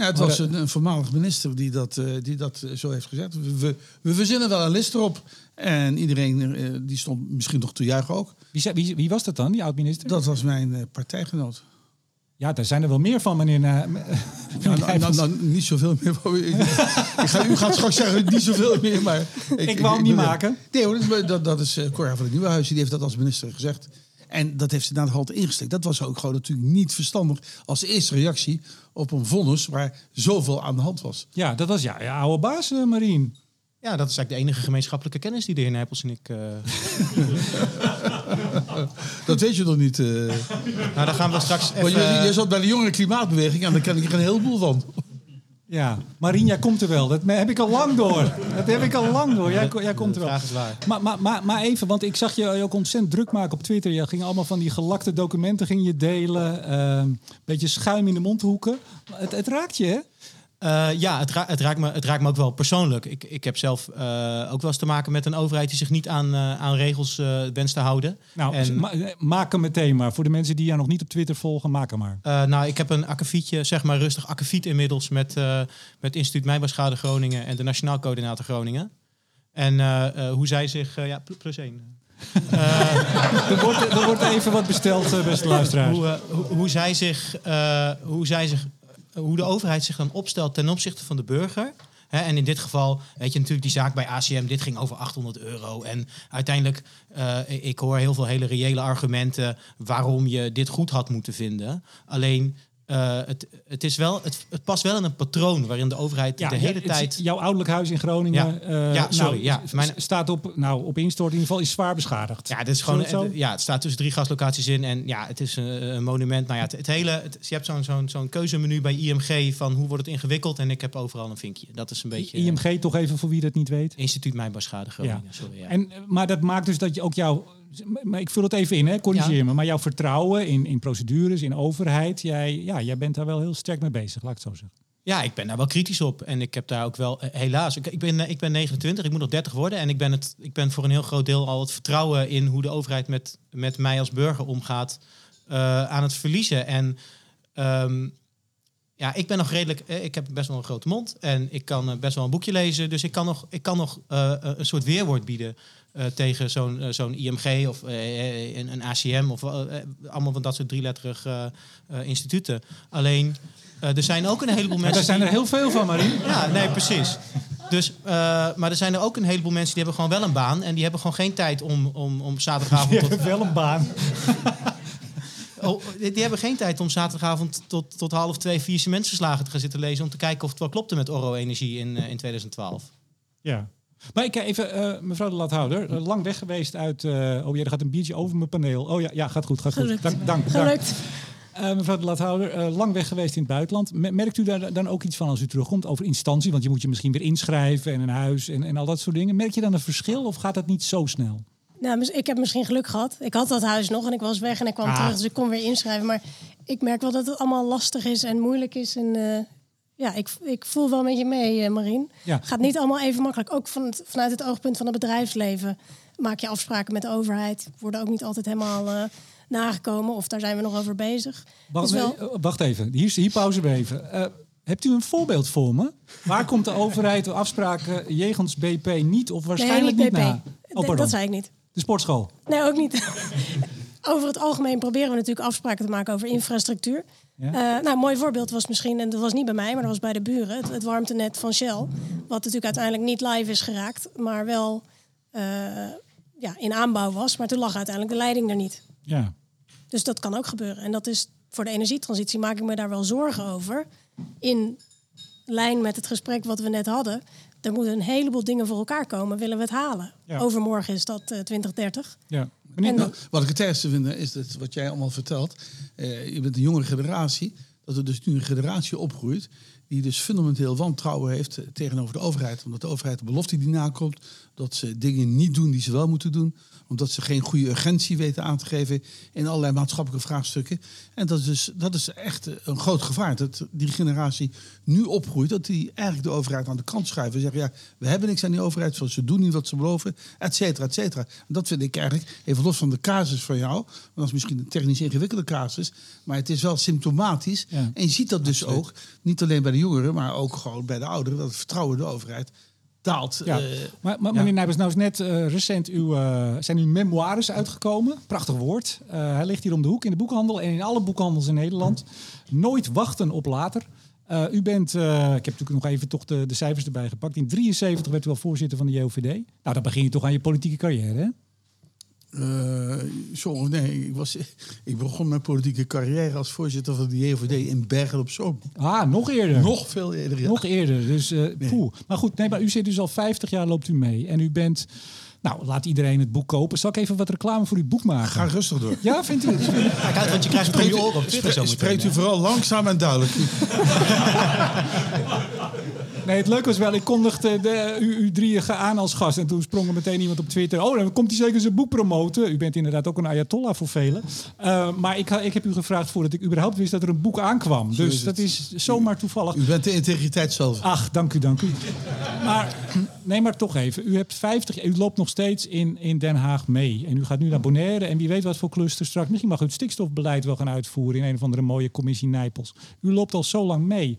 Ja, het was een, een voormalig minister die dat, eh, die dat eh, zo heeft gezegd. We, we, we verzinnen wel een list erop. En iedereen eh, die stond misschien nog te juichen ook. Wie, zei- wie, wie was dat dan, die oud-minister? Dat was mijn partijgenoot. Ja, daar zijn er wel meer van, meneer. Ja, nou, nou, nou, niet zoveel meer. Ik ga, u gaat straks zeggen niet zoveel meer, maar... Ik wou hem niet maken. Nee hoor, dat, dat, is eh, Cora van het Nieuwenhuis. Die heeft dat als minister gezegd. En dat heeft ze naar de hand ingestekt. Dat was ook gewoon natuurlijk niet verstandig als eerste reactie op een vonnis waar zoveel aan de hand was. ja, dat was ja, ja oude baas, eh, Marien. Ja, dat is eigenlijk de enige gemeenschappelijke kennis die de heer Nijpels en ik... eh, Dat weet je nog niet. eh. nou, daar gaan we straks even... je, je zat bij de jongere klimaatbeweging en daar ken ik er een heleboel van. Ja, Marien, jij komt er wel. Dat heb ik al lang door. Dat heb ik al lang door. Jij, jij komt er wel. vraag is waar. Maar, maar, maar, maar even, want ik zag je ook ontzettend druk maken op Twitter. Je ging allemaal van die gelakte documenten ging je delen. Een beetje schuim in de mondhoeken. Het, het raakt je, hè? Eh, ja, het, ra- het, raakt me, het raakt me ook wel persoonlijk. Ik, ik heb zelf eh, ook wel eens te maken met een overheid die zich niet aan, eh, aan regels wenst te houden. Nou, En- ma- maak hem meteen maar. Voor de mensen die jou nog niet op Twitter volgen, maak hem maar. Nou, ik heb een akkefietje, zeg maar rustig akkefiet inmiddels met, met Instituut Mijnbouwschade Groningen en de Nationaal Coördinator Groningen. En hoe zij zich, ja, pl- plus één. Er wordt, er wordt even wat besteld, beste luisteraars. Hoe, hoe, hoe zij zich, hoe zij zich, hoe de overheid zich dan opstelt ten opzichte van de burger. En in dit geval, weet je natuurlijk die zaak bij ACM, dit ging over 800 euro. En uiteindelijk, eh, ik hoor heel veel hele reële argumenten waarom je dit goed had moeten vinden. Alleen, eh, het, het, is wel, het, het past wel in een patroon waarin de overheid de ja, hele het- tijd... Jouw ouderlijk huis in Groningen Ja. eh, Ja, sorry, nou, ja. Mijn- staat op, nou, op instort in ieder geval is zwaar beschadigd. Ja, dit is gewoon, het ja, het staat tussen drie gaslocaties in en ja, het is een, een monument. Nou ja, het, hele, je hebt zo'n zo'n zo'n keuzemenu bij IMG van hoe wordt het ingewikkeld en ik heb overal een vinkje. Dat is een beetje IMG toch even voor wie dat niet weet. Instituut Mijnbouwschade Groningen. Sorry, ja. En, eh, maar dat maakt dus dat je ook jouw... Maar ik vul het even in, hè, corrigeer Ja. me. Maar jouw vertrouwen in, in procedures, in overheid... Jij, ja, jij bent daar wel heel sterk mee bezig, laat ik het zo zeggen. Ja, ik ben daar wel kritisch op. En ik heb daar ook wel, eh, helaas, ik, ik, ben, eh, ik ben 29, ik moet nog 30 worden. En ik ben, het, ik ben voor een heel groot deel al het vertrouwen in hoe de overheid met, met mij als burger omgaat eh, aan het verliezen. En ehm, ja, ik ben nog redelijk, eh, ik heb best wel een grote mond. En ik kan eh, best wel een boekje lezen. Dus ik kan nog, ik kan nog eh, een soort weerwoord bieden. Eh, tegen zo'n eh, zo'n IMG of eh, een, een ACM of allemaal van dat soort drieletterige instituten. Alleen, er zijn ook een heleboel mensen. daar zijn die- er heel veel van, Marie. ja, nee, precies. Dus, maar er zijn er ook een heleboel mensen die hebben gewoon wel een baan. En die hebben gewoon geen tijd om, om, om zaterdagavond tot, hebt wel een baan. oh, die die hebben geen tijd om zaterdagavond tot, tot half twee vier cementverslagen te gaan zitten lezen. Om te kijken of het wel klopte met Oro Energie in, in 2012. Ja. Maar ik even, eh, mevrouw de Lathouder, eh, lang weg geweest uit... eh, oh ja, er gaat een biertje over mijn paneel. Oh ja, ja gaat goed, gaat goed. Gelukt. Dank, dank, dank. Gelukt. Eh, mevrouw de Lathouder, eh, lang weg geweest in het buitenland. Me- Merkt u daar dan ook iets van als u terugkomt over instantie? Want je moet je misschien weer inschrijven en een huis en, en al dat soort dingen. Merk je dan een verschil of gaat dat niet zo snel? Nou, ik heb misschien geluk gehad. Ik had dat huis nog en ik was weg en ik kwam Ah. terug. Dus ik kon weer inschrijven. Maar ik merk wel dat het allemaal lastig is en moeilijk is. En eh, ja, ik, ik voel wel met je mee, eh Marien. Ja. Gaat niet allemaal even makkelijk. Ook van het- vanuit het oogpunt van het bedrijfsleven maak je afspraken met de overheid. Worden ook niet altijd helemaal eh, nagekomen. Of daar zijn we nog over bezig. Wacht, Dus wel- nee, eh, wacht even, hier, hier pauze we even. Eh, hebt u een voorbeeld voor me? Waar komt de overheid de afspraken jegens BP niet of waarschijnlijk nee, niet, BP. na? Oh, dat zei ik niet. De sportschool. Nee, ook niet. Over het algemeen proberen we natuurlijk afspraken te maken over infrastructuur. Ja. Eh, nou, een mooi voorbeeld was misschien, en dat was niet bij mij, maar dat was bij de buren, het, het warmtenet van Shell. Wat natuurlijk uiteindelijk niet live is geraakt, maar wel eh, ja, in aanbouw was. Maar toen lag uiteindelijk de leiding er niet. Ja. Dus dat kan ook gebeuren. En dat is voor de energietransitie maak ik me daar wel zorgen over. In lijn met het gesprek wat we net hadden. Er moeten een heleboel dingen voor elkaar komen, willen we het halen. Ja. Overmorgen is dat eh, 2030. ja. En- wat ik het ergste vind is dat wat jij allemaal vertelt. eh, je bent een jongere generatie. Dat er dus nu een generatie opgroeit. Die dus fundamenteel wantrouwen heeft eh, tegenover de overheid. Omdat de overheid de belofte die nakomt. Dat ze dingen niet doen die ze wel moeten doen. Omdat ze geen goede urgentie weten aan te geven in allerlei maatschappelijke vraagstukken. En dat is, dus, dat is echt een groot gevaar. Dat die generatie nu opgroeit. Dat die eigenlijk de overheid aan de kant schuiven. En zeggen, ja, we hebben niks aan die overheid. Zoals ze doen niet wat ze beloven. Et cetera, et cetera. En dat vind ik eigenlijk, even los van de casus van jou. Want dat is misschien een technisch ingewikkelde casus. Maar het is wel symptomatisch. Ja. En je ziet dat dus ook, niet alleen bij de jongeren. Maar ook gewoon bij de ouderen. Dat het vertrouwen de overheid daalt. Ja. Eh, maar, maar meneer Nijpers, nou is net eh, recent uw, eh, zijn uw memoires uitgekomen. Prachtig woord. Hij ligt hier om de hoek in de boekhandel en in alle boekhandels in Nederland. Nooit wachten op later. U bent, ik heb natuurlijk nog even toch de, de cijfers erbij gepakt. In 73 werd u al voorzitter van de JOVD. Nou, dan begin je toch aan je politieke carrière, hè? Eh, zo, nee, ik, was, ik begon mijn politieke carrière als voorzitter van de JVD in Bergen op Zoom. Ah, nog eerder. Nog veel eerder. ja. Nog eerder. Dus, eh poeh. Maar goed, nee, maar u zit dus al 50 jaar loopt u mee. En u bent, nou, laat iedereen het boek kopen. Zal ik even wat reclame voor uw boek maken? Ga rustig door. Ja, vindt u? Kijk uit, want je krijgt het je oren op Twitter zo Spreekt, meteen. spreekt u vooral langzaam en duidelijk. Nee, het leuke was wel, ik kondigde de, u, u drieën aan als gast. En toen sprong er meteen iemand op Twitter. Oh, dan komt hij zeker zijn boek promoten. U bent inderdaad ook een ayatollah voor velen. Uh, maar ik, ik heb u gevraagd voordat ik überhaupt wist dat er een boek aankwam. Is Dus dat is zomaar toevallig. U bent de integriteit zelf. Ach, dank u, dank u. Maar nee, maar toch even. U hebt 50, u loopt nog steeds in, in Den Haag mee. En u gaat nu naar Bonaire. En wie weet wat voor cluster straks. Misschien mag u het stikstofbeleid wel gaan uitvoeren in een of andere mooie commissie Nijpels. U loopt al zo lang mee.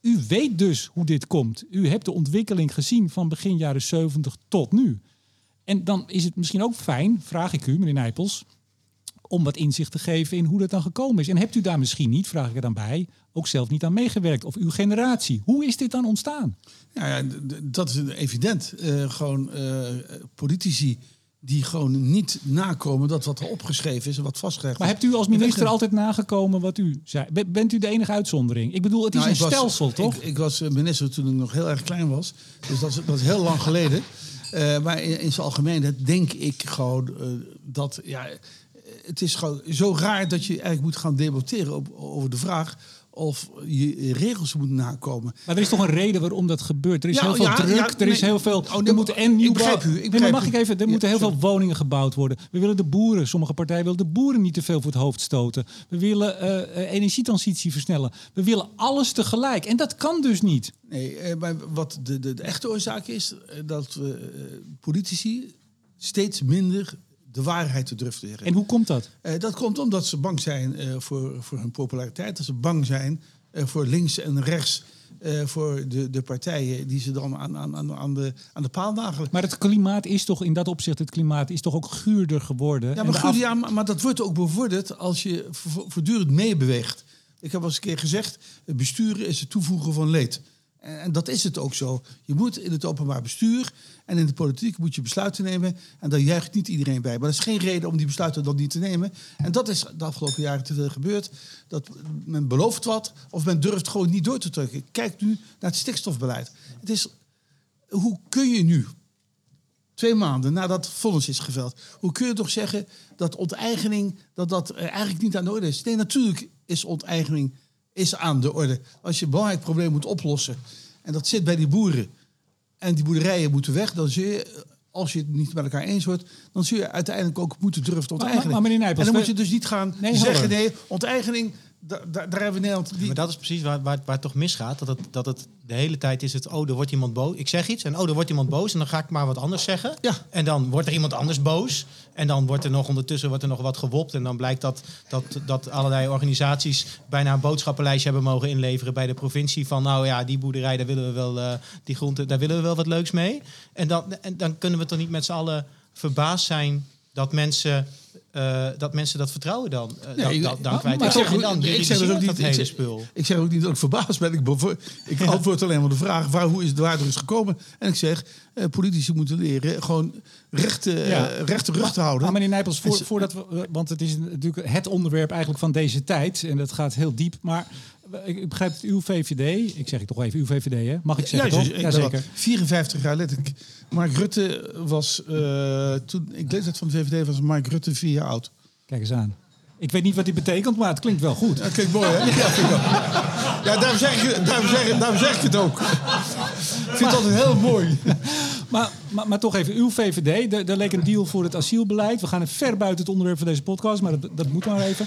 U weet dus hoe dit komt. U hebt de ontwikkeling gezien van begin jaren 70 tot nu. En dan is het misschien ook fijn, vraag ik u, meneer Nijpels, om wat inzicht te geven in hoe dat dan gekomen is. En hebt u daar misschien niet, vraag ik er dan bij, ook zelf niet aan meegewerkt? Of uw generatie? Hoe is dit dan ontstaan? Ja, ja, dat is evident. Eh, gewoon eh, politici die gewoon niet nakomen dat wat er opgeschreven is en wat vastgelegd Maar is. hebt u als minister altijd nagekomen wat u zei? Ben- Bent u de enige uitzondering? Ik bedoel, het is Nou, een was- stelsel, toch? Ik, ik was eh, minister toen ik nog heel erg klein was. Dus dat is, dat is heel lang geleden. Eh, maar in, in zijn algemeenheid denk ik gewoon eh, dat... Ja, het is gewoon zo raar dat je eigenlijk moet gaan debatteren op, over de vraag... of je regels moet nakomen. Maar er is toch een reden waarom dat gebeurt. Er is Ja, heel veel ja, druk, ja, er is nee. heel veel. Oh, nee, er moeten en nieuw bouw- Nee, maar mag u. ik even? Er moeten heel sorry. veel woningen gebouwd worden. We willen de boeren, sommige partijen willen de boeren niet te veel voor het hoofd stoten. We willen eh, eh, energietransitie versnellen. We willen alles tegelijk. En dat kan dus niet. Nee, eh, maar wat de, de, de echte oorzaak is... dat we politici steeds minder de waarheid te durven zeggen. En hoe komt dat? Eh, dat komt omdat ze bang zijn eh, voor, voor hun populariteit. Dat ze bang zijn eh, voor links en rechts. voor de, de partijen die ze dan aan, aan, aan, de, aan de paal nagelen. Maar het klimaat is toch in dat opzicht, het klimaat is toch ook guurder geworden. Ja, maar, af- ja, maar, maar dat wordt ook bevorderd als je vo- voortdurend meebeweegt. Ik heb al eens een keer gezegd, besturen is het toevoegen van leed. En, en dat is het ook zo. Je moet in het openbaar bestuur en in de politiek moet je besluiten nemen. En daar juicht niet iedereen bij. Maar dat is geen reden om die besluiten dan niet te nemen. En dat is de afgelopen jaren te veel gebeurd. Dat men belooft wat of men durft gewoon niet door te trekken. Kijk nu naar het stikstofbeleid. Het is, hoe kun je nu twee maanden nadat vonnis is geveld. Hoe kun je toch zeggen dat onteigening dat dat eh, eigenlijk niet aan de orde is? Nee, natuurlijk is onteigening is aan de orde. Als je een belangrijk probleem moet oplossen en dat zit bij die boeren en die boerderijen moeten weg, dan zul je, als je het niet met elkaar eens wordt, dan zul je uiteindelijk ook moeten durven te onteigenen. maar- maar meneer Nijpels, en dan moet je dus niet gaan Nee, zeggen, nee, onteigening, da- da- daar hebben we Nederland... Die, Maar dat is precies waar, waar, waar het toch misgaat. Dat het, dat het de hele tijd is het, oh, er wordt iemand boos. Ik zeg iets en oh, er wordt iemand boos. En dan ga ik maar wat anders zeggen. Ja. En dan wordt er iemand anders boos. En dan wordt er nog ondertussen wordt er nog wat gewopt. En dan blijkt dat, dat, dat allerlei organisaties bijna een boodschappenlijstje hebben mogen inleveren bij de provincie. Van nou ja, die boerderij, daar willen we wel, eh, die grond, daar willen we wel wat leuks mee. En dan, en dan kunnen we toch niet met z'n allen verbaasd zijn dat mensen. Eh, dat mensen dat vertrouwen dan, eh, dan, ik- dan, dan kwijt. maar dan, ik zeg dus ook niet- dat ik zeg- spul. Ik zeg ook niet dat ik verbaasd ben. Ik, ik antwoord alleen maar de vraag waar, hoe is waar er is gekomen. En ik zeg, eh, politici moeten leren gewoon rechte, Ja. rechte rug te houden. Maar meneer Nijpels, voor, voordat we, want het is natuurlijk het onderwerp eigenlijk van deze tijd en dat gaat heel diep. Maar ik, ik begrijp het uw VVD. Ik zeg het toch even uw VVD, hè? Mag ik Ja, zeggen, toch? ik Ja, zeker. al 54 jaar letterlijk. Mark Rutte was toen ik lees het van de VVD was Mark Rutte vier jaar oud. Kijk eens aan. Ik weet niet wat die betekent, maar het klinkt wel goed. Dat klinkt mooi, hè? Ja, daarom, zeg ik, daarom, zeg, daarom zeg ik het ook. Ik vind het altijd heel mooi. Maar, maar, toch even, uw VVD, er, er leek een deal voor het asielbeleid. We gaan het ver buiten het onderwerp van deze podcast, maar dat, dat moet maar even.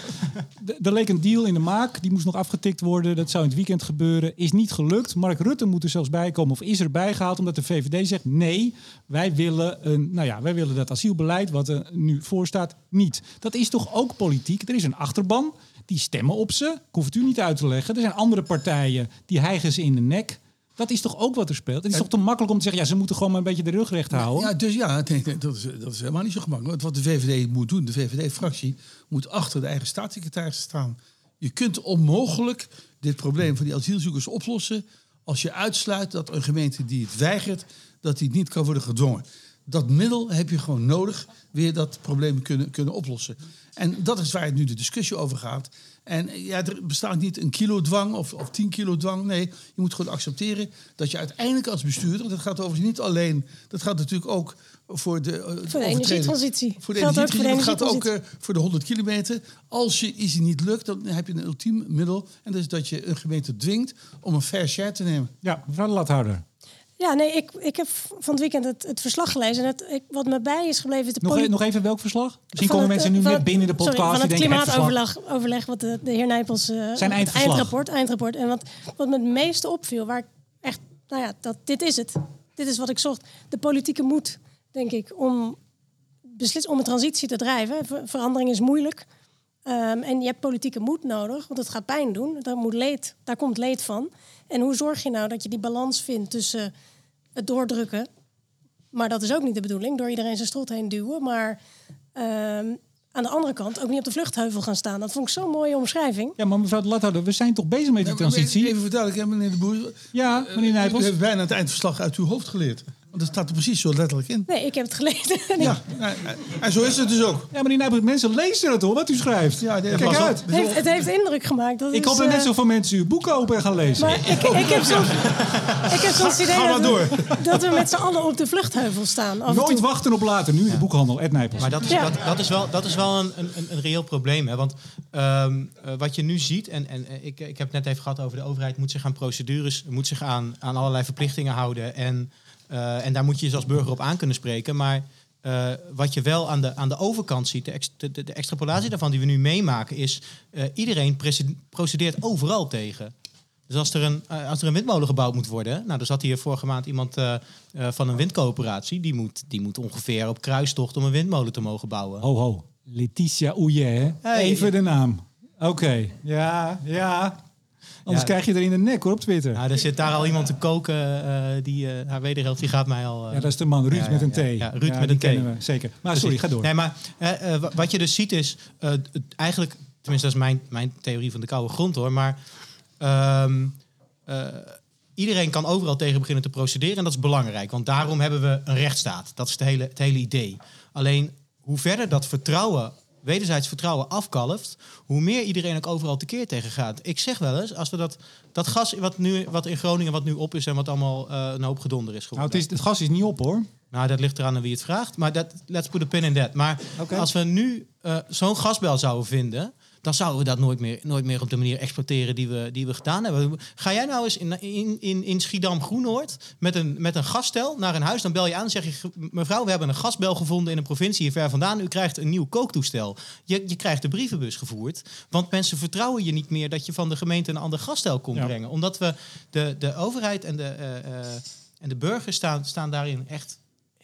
Er- Er leek een deal in de maak, die moest nog afgetikt worden. Dat zou in het weekend gebeuren. Is niet gelukt. Mark Rutte moet er zelfs bij komen of is erbij gehaald omdat de VVD zegt nee, wij willen, een, nou ja, wij willen dat asielbeleid wat er nu voor staat niet. Dat is toch ook politiek? Er is een achterban, die stemmen op ze. Ik hoef het u niet uit te leggen. Er zijn andere partijen die hijgen ze in de nek. Dat is toch ook wat er speelt? Het is toch te makkelijk om te zeggen, ja, ze moeten gewoon maar een beetje de rug recht houden. Ja, dus ja, dat, is, dat is helemaal niet zo gemakkelijk. Want wat de VVD moet doen, de VVD-fractie moet achter de eigen staatssecretaris staan. Je kunt onmogelijk dit probleem van die asielzoekers oplossen als je uitsluit dat een gemeente die het weigert, dat die niet kan worden gedwongen. Dat middel heb je gewoon nodig, weer dat probleem kunnen, kunnen oplossen. En dat is waar het nu de discussie over gaat. En eh, ja, er bestaat niet een kilo dwang of, of tien kilo dwang. Nee, je moet gewoon accepteren dat je uiteindelijk als bestuurder... dat gaat overigens niet alleen... dat gaat natuurlijk ook voor de... eh, energietransitie. Voor de Geldt ook voor de energietransitie. Dat gaat ook energietransitie. eh, voor de 100 kilometer. Als je iets niet lukt, dan heb je een ultiem middel. En dat is dat je een gemeente dwingt om een fair share te nemen. Ja, mevrouw de Lathouder. Ja, nee, ik, ik heb van het weekend het, het verslag gelezen. En het, ik, wat me bij is gebleven is de Nog, e- nog even welk verslag? Misschien komen het, mensen nu eh, net het- binnen in de sorry, podcast. van het klimaatoverleg overleg wat de, de heer Nijpels... eh, Zijn eindverslag. eindrapport, eindrapport. En wat, wat me het meeste opviel, waar ik echt... Nou ja, dat, dit is het. Dit is wat ik zocht. De politieke moed, denk ik, om, beslis, om een transitie te drijven. Ver- verandering is moeilijk. Ehm, en je hebt politieke moed nodig, want het gaat pijn doen. Daar, moet leed, daar komt leed van. En hoe zorg je nou dat je die balans vindt tussen het doordrukken... Maar dat is ook niet de bedoeling, door iedereen zijn strot heen duwen. Maar ehm, aan de andere kant ook niet op de vluchtheuvel gaan staan. Dat vond ik zo'n mooie omschrijving. Ja, maar mevrouw de Lathouder, we zijn toch bezig met die transitie? Even verduidelijken, hè, meneer de Boer. Ja, meneer U Nijpels. heeft bijna het eindverslag uit uw hoofd geleerd. Want dat staat er precies zo letterlijk in. Nee, ik heb het gelezen. Ja, en- en zo is het dus ook. Ja, meneer Nijpels, mensen lezen het hoor, wat u schrijft. Ja, nee, Kijk uit. Het heeft, het heeft indruk gemaakt. Dat Ik is, hoop dat eh, net zoveel mensen uw boek kopen en gaan lezen. Maar ik, ik heb soms, ik heb soms het idee ga maar dat, we, dat we met z'n allen op de vluchtheuvel staan. Nooit wachten op later, nu in de boekhandel, Ed Nijpels. Maar dat is, Ja. dat, dat is wel, dat is wel een, een, een reëel probleem. Hè? Want ehm, eh, wat je nu ziet, en, en eh, ik, ik heb het net even gehad over de overheid, moet zich aan procedures, moet zich aan, aan allerlei verplichtingen houden. En, eh, en daar moet je je als burger op aan kunnen spreken. Maar eh, wat je wel aan de, aan de overkant ziet, de, ex- de, de, extrapolatie daarvan die we nu meemaken, is eh, iedereen procedeert overal tegen. Dus als er, een, als er een windmolen gebouwd moet worden, nou, er zat hier vorige maand iemand van een windcoöperatie, die moet, die moet ongeveer op kruistocht om een windmolen te mogen bouwen. Ho, ho. Letitia Ouje, hè? Hey. Even de naam. Oké, ja, ja. Anders Ja. krijg je er in de nek hoor, op Twitter. Nou, er zit daar al iemand te koken, eh, die, eh, haar wederhelft, die gaat mij al... eh, ja, dat is de man, Ruud ja, met een T. ja, Ruud met een T. zeker. Maar sorry, ga door. Nee, maar wa- wat je dus ziet is, eigenlijk, tenminste dat is mijn, mijn theorie van de koude grond hoor, maar ehm, eh, iedereen kan overal tegen beginnen te procederen en dat is belangrijk, want daarom hebben we een rechtsstaat. Dat is het hele, het hele idee. Alleen hoe verder dat vertrouwen, wederzijds vertrouwen afkalft, hoe meer iedereen ook overal tekeer tegen gaat. Ik zeg wel eens, als we dat, dat gas wat, nu, wat in Groningen wat nu op is en wat allemaal eh, een hoop gedonder is nou, geworden. het, is, het gas is niet op hoor. Nou, dat ligt eraan aan wie het vraagt. Maar dat, let's put a pin in that. Maar als we nu eh, zo'n gasbel zouden vinden... dan zouden we dat nooit meer, nooit meer op de manier exploiteren die we, die we gedaan hebben. Ga jij nou eens in, in, in, in Schiedam-Groenoord met een, met een gasstel naar een huis... dan bel je aan en zeg je... mevrouw, we hebben een gasbel gevonden in een provincie hier ver vandaan. U krijgt een nieuw kooktoestel. Je, je krijgt de brievenbus gevoerd. Want mensen vertrouwen je niet meer... dat je van de gemeente een ander gasstel komt Ja. brengen. Omdat we de, de overheid en de, eh, eh, en de burgers staan, staan daarin echt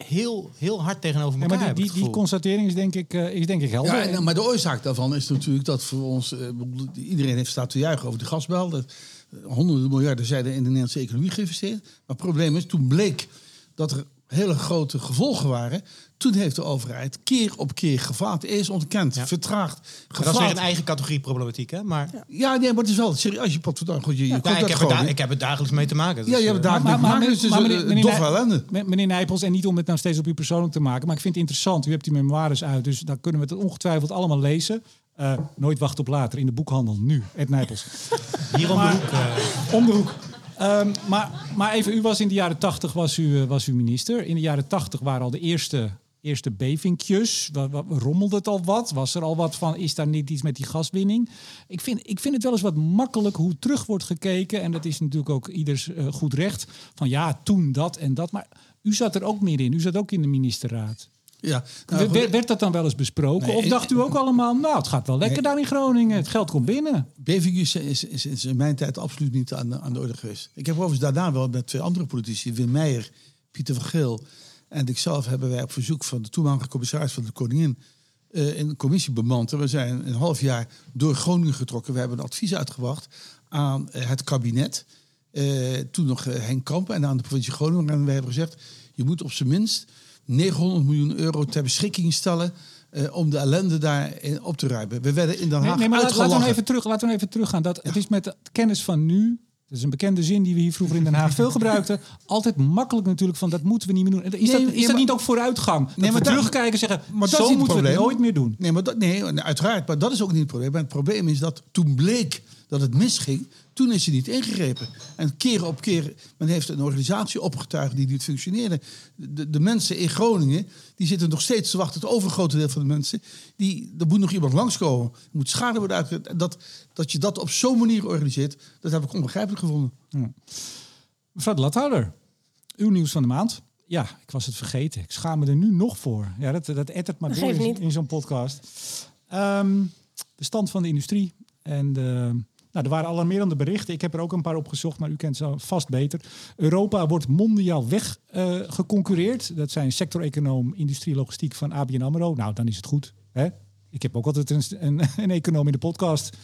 heel, heel hard tegenover Ja, elkaar. maar die, die, die constatering is denk ik, eh, is denk ik helder. Ja, en, maar de oorzaak daarvan is natuurlijk dat voor ons... eh, iedereen heeft staat te juichen over de gasbel. Dat, eh, honderden miljarden zijn er in de Nederlandse economie geïnvesteerd. Maar het probleem is, toen bleek dat er hele grote gevolgen waren... toen heeft de overheid keer op keer gefaald. Eerst ontkend, Ja. vertraagd, Maar dat is weer gefaald. een eigen categorie problematiek, hè? Maar Ja, nee, maar het is wel serieus. Je pot goed, je, je ja, komt ik, heb Groningen. ik heb het dagelijks mee te maken. Ja, Dus, je hebt eh, daar Maar- mee maar- te maken. maar- Dus het maar is meneer- een meneer Nijpels, en niet om het nou steeds op u persoonlijk te maken, maar ik vind het interessant. U hebt die memoires uit, dus daar kunnen we het ongetwijfeld allemaal lezen. Eh, nooit wachten op later in de boekhandel nu, Ed Nijpels. Hier om de hoek. eh, Om de hoek. Ehm, maar, maar even, u was in de jaren tachtig was u, eh, was u minister. In de jaren tachtig waren al de eerste, eerste bevingjes. Wa- Rommelde het al wat? Was er al wat van, is daar niet iets met die gaswinning? Ik vind, ik vind het wel eens wat makkelijk hoe terug wordt gekeken. En dat is natuurlijk ook ieders eh, goed recht. Van ja, toen dat en dat. Maar u zat er ook meer in. U zat ook in de ministerraad. Ja, nou, werd, werd dat dan wel eens besproken? Nee, of dacht u ook allemaal, nou, het gaat wel lekker Nee. daar in Groningen. Het geld komt binnen. BVG is, is, is in mijn tijd absoluut niet aan de, aan de orde geweest. Ik heb overigens daarna wel met twee andere politici, Wim Meijer, Pieter van Geel en ikzelf, hebben wij op verzoek van de toenmalige commissaris van de Koningin eh, een commissie bemand. En we zijn een half jaar door Groningen getrokken. We hebben een advies uitgebracht aan eh, het kabinet. eh, toen nog Henk Kamp en aan de provincie Groningen. En wij hebben gezegd, je moet op zijn minst 900 miljoen euro ter beschikking stellen om de ellende daar op te ruimen. We werden in Den Haag Nee, nee maar laten we even terug, laten we even teruggaan. Dat, Het is met de kennis van nu. Dat is een bekende zin die we hier vroeger in Den Haag veel gebruikten. Altijd makkelijk natuurlijk van dat moeten we niet meer doen. En Is, Nee, dat, nee, is dat maar- niet ook vooruitgang? Dat Nee, we maar dat- terugkijken en zeggen, Maar zo moeten we het nooit meer doen. Nee, maar dat, nee, uiteraard. Maar dat is ook niet het probleem. Maar het probleem is dat toen bleek dat het misging, toen is er niet ingegrepen. En keer op keer, men heeft een organisatie opgetuigd die niet functioneerde. De, de mensen in Groningen, die zitten nog steeds te wachten. Het overgrote deel van de mensen, die, er moet nog iemand langskomen. Er moet schade worden uitgelegd. En dat, dat je dat op zo'n manier organiseert, dat heb ik onbegrijpelijk gevonden. Mevrouw de Lathouder, uw nieuws van de maand. Ja, ik was het vergeten. Ik schaam me er nu nog voor. Ja, dat, dat ettert maar door in, niet. in zo'n podcast. Ehm, de stand van de industrie. En de, nou, er waren alarmerende berichten. Ik heb er ook een paar opgezocht, maar u kent ze vast beter. Europa wordt mondiaal weggeconcurreerd. dat zijn sectoreconoom industrie logistiek van ABN AMRO. Nou, dan is het goed. Hè? Ik heb ook altijd een, een, econoom in de podcast.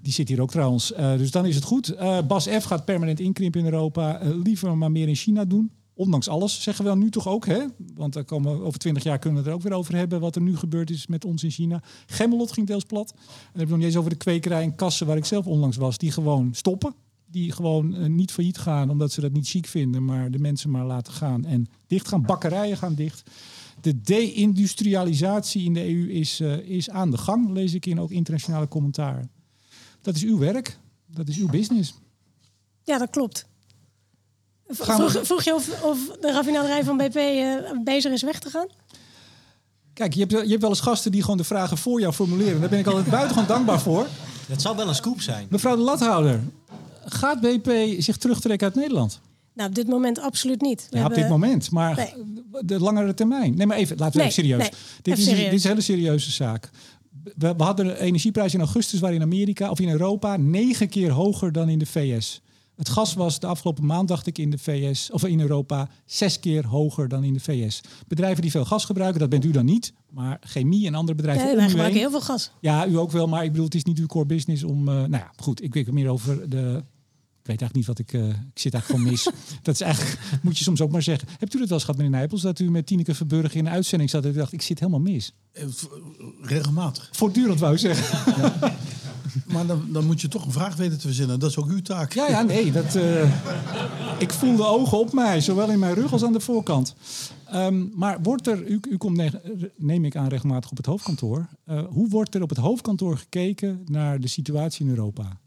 Die zit hier ook trouwens. Eh, dus dan is het goed. Eh, Bas F gaat permanent inkrimpen in Europa. Eh, liever maar meer in China doen. Ondanks alles, zeggen we dan nu toch ook. Hè? Want daar komen over twintig jaar kunnen we het er ook weer over hebben. Wat er nu gebeurd is met ons in China. Gemmelot ging deels plat. En dan heb ik nog niet eens over de kwekerij en kassen waar ik zelf onlangs was. Die gewoon stoppen. Die gewoon eh, niet failliet gaan omdat ze dat niet chic vinden. Maar de mensen maar laten gaan. En dicht gaan. Bakkerijen gaan dicht. De deindustrialisatie in de EU is, eh, is aan de gang. Lees ik in ook internationale commentaren. Dat is uw werk. Dat is uw business. Ja, dat klopt. Vroeg, vroeg je of, of de raffinaderij van BP eh, bezig is weg te gaan? Kijk, je hebt, je hebt wel eens gasten die gewoon de vragen voor jou formuleren. Daar ben ik altijd buitengewoon dankbaar voor. dat zou wel een scoop zijn. Mevrouw de Lathouder, gaat BP zich terugtrekken uit Nederland? Nou, op dit moment absoluut niet. We Ja, op dit moment, maar Nee. de langere termijn. Nee, maar even, laten we Nee, even serieus. nee, dit, even is, serieus. dit is een hele serieuze zaak. We, we hadden de energieprijs in augustus waren in Amerika of in Europa negen keer hoger dan in de VS. Het gas was de afgelopen maand, dacht ik, in de VS of in Europa zes keer hoger dan in de VS. Bedrijven die veel gas gebruiken, dat bent u dan niet, maar chemie en andere bedrijven Nee, wij gebruiken heel veel gas. Ja, u ook wel, maar ik bedoel, het is niet uw core business om. eh, nou ja, goed, ik weet meer over de. Ik weet eigenlijk niet wat ik. eh, ik zit eigenlijk gewoon mis. dat is eigenlijk, moet je soms ook maar zeggen. Hebt u dat wel eens gehad, meneer Nijpels, dat u met Tineke Verburg in een uitzending zat en u dacht, ik zit helemaal mis? Eh, Regelmatig. Voortdurend wou ik zeggen. Maar dan, dan moet je toch een vraag weten te verzinnen. Dat is ook uw taak. Ja, ja, nee. Dat, eh, ik voel de ogen op mij, zowel in mijn rug als aan de voorkant. Ehm, maar wordt er, u, u komt, ne- neem ik aan, regelmatig op het hoofdkantoor. Eh, hoe wordt er op het hoofdkantoor gekeken naar de situatie in Europa?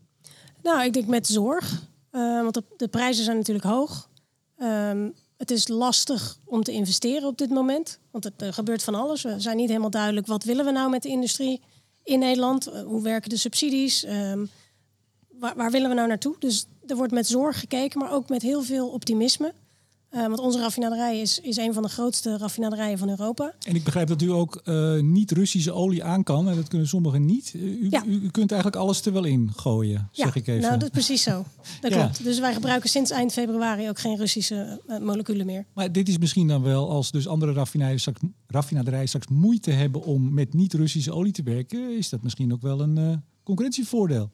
Nou, ik denk met zorg. Eh, want de, prijzen zijn natuurlijk hoog. Ehm, het is lastig om te investeren op dit moment. Want het, er gebeurt van alles. We zijn niet helemaal duidelijk wat willen we nou met de industrie in Nederland. Eh, hoe werken de subsidies? Ehm, waar, waar willen we nou naartoe? Dus er wordt met zorg gekeken, maar ook met heel veel optimisme. Eh, want onze raffinaderij is, is een van de grootste raffinaderijen van Europa. En ik begrijp dat u ook eh, niet Russische olie aan kan. En dat kunnen sommigen niet. U, Ja. u, u kunt eigenlijk alles er wel in gooien, zeg ik even. nou dat is precies zo. Dat Ja. klopt. Dus wij gebruiken sinds eind februari ook geen Russische eh, moleculen meer. Maar dit is misschien dan wel, als dus andere raffinaderijen straks, raffinaderijen straks moeite hebben om met niet-Russische olie te werken, is dat misschien ook wel een concurrentievoordeel.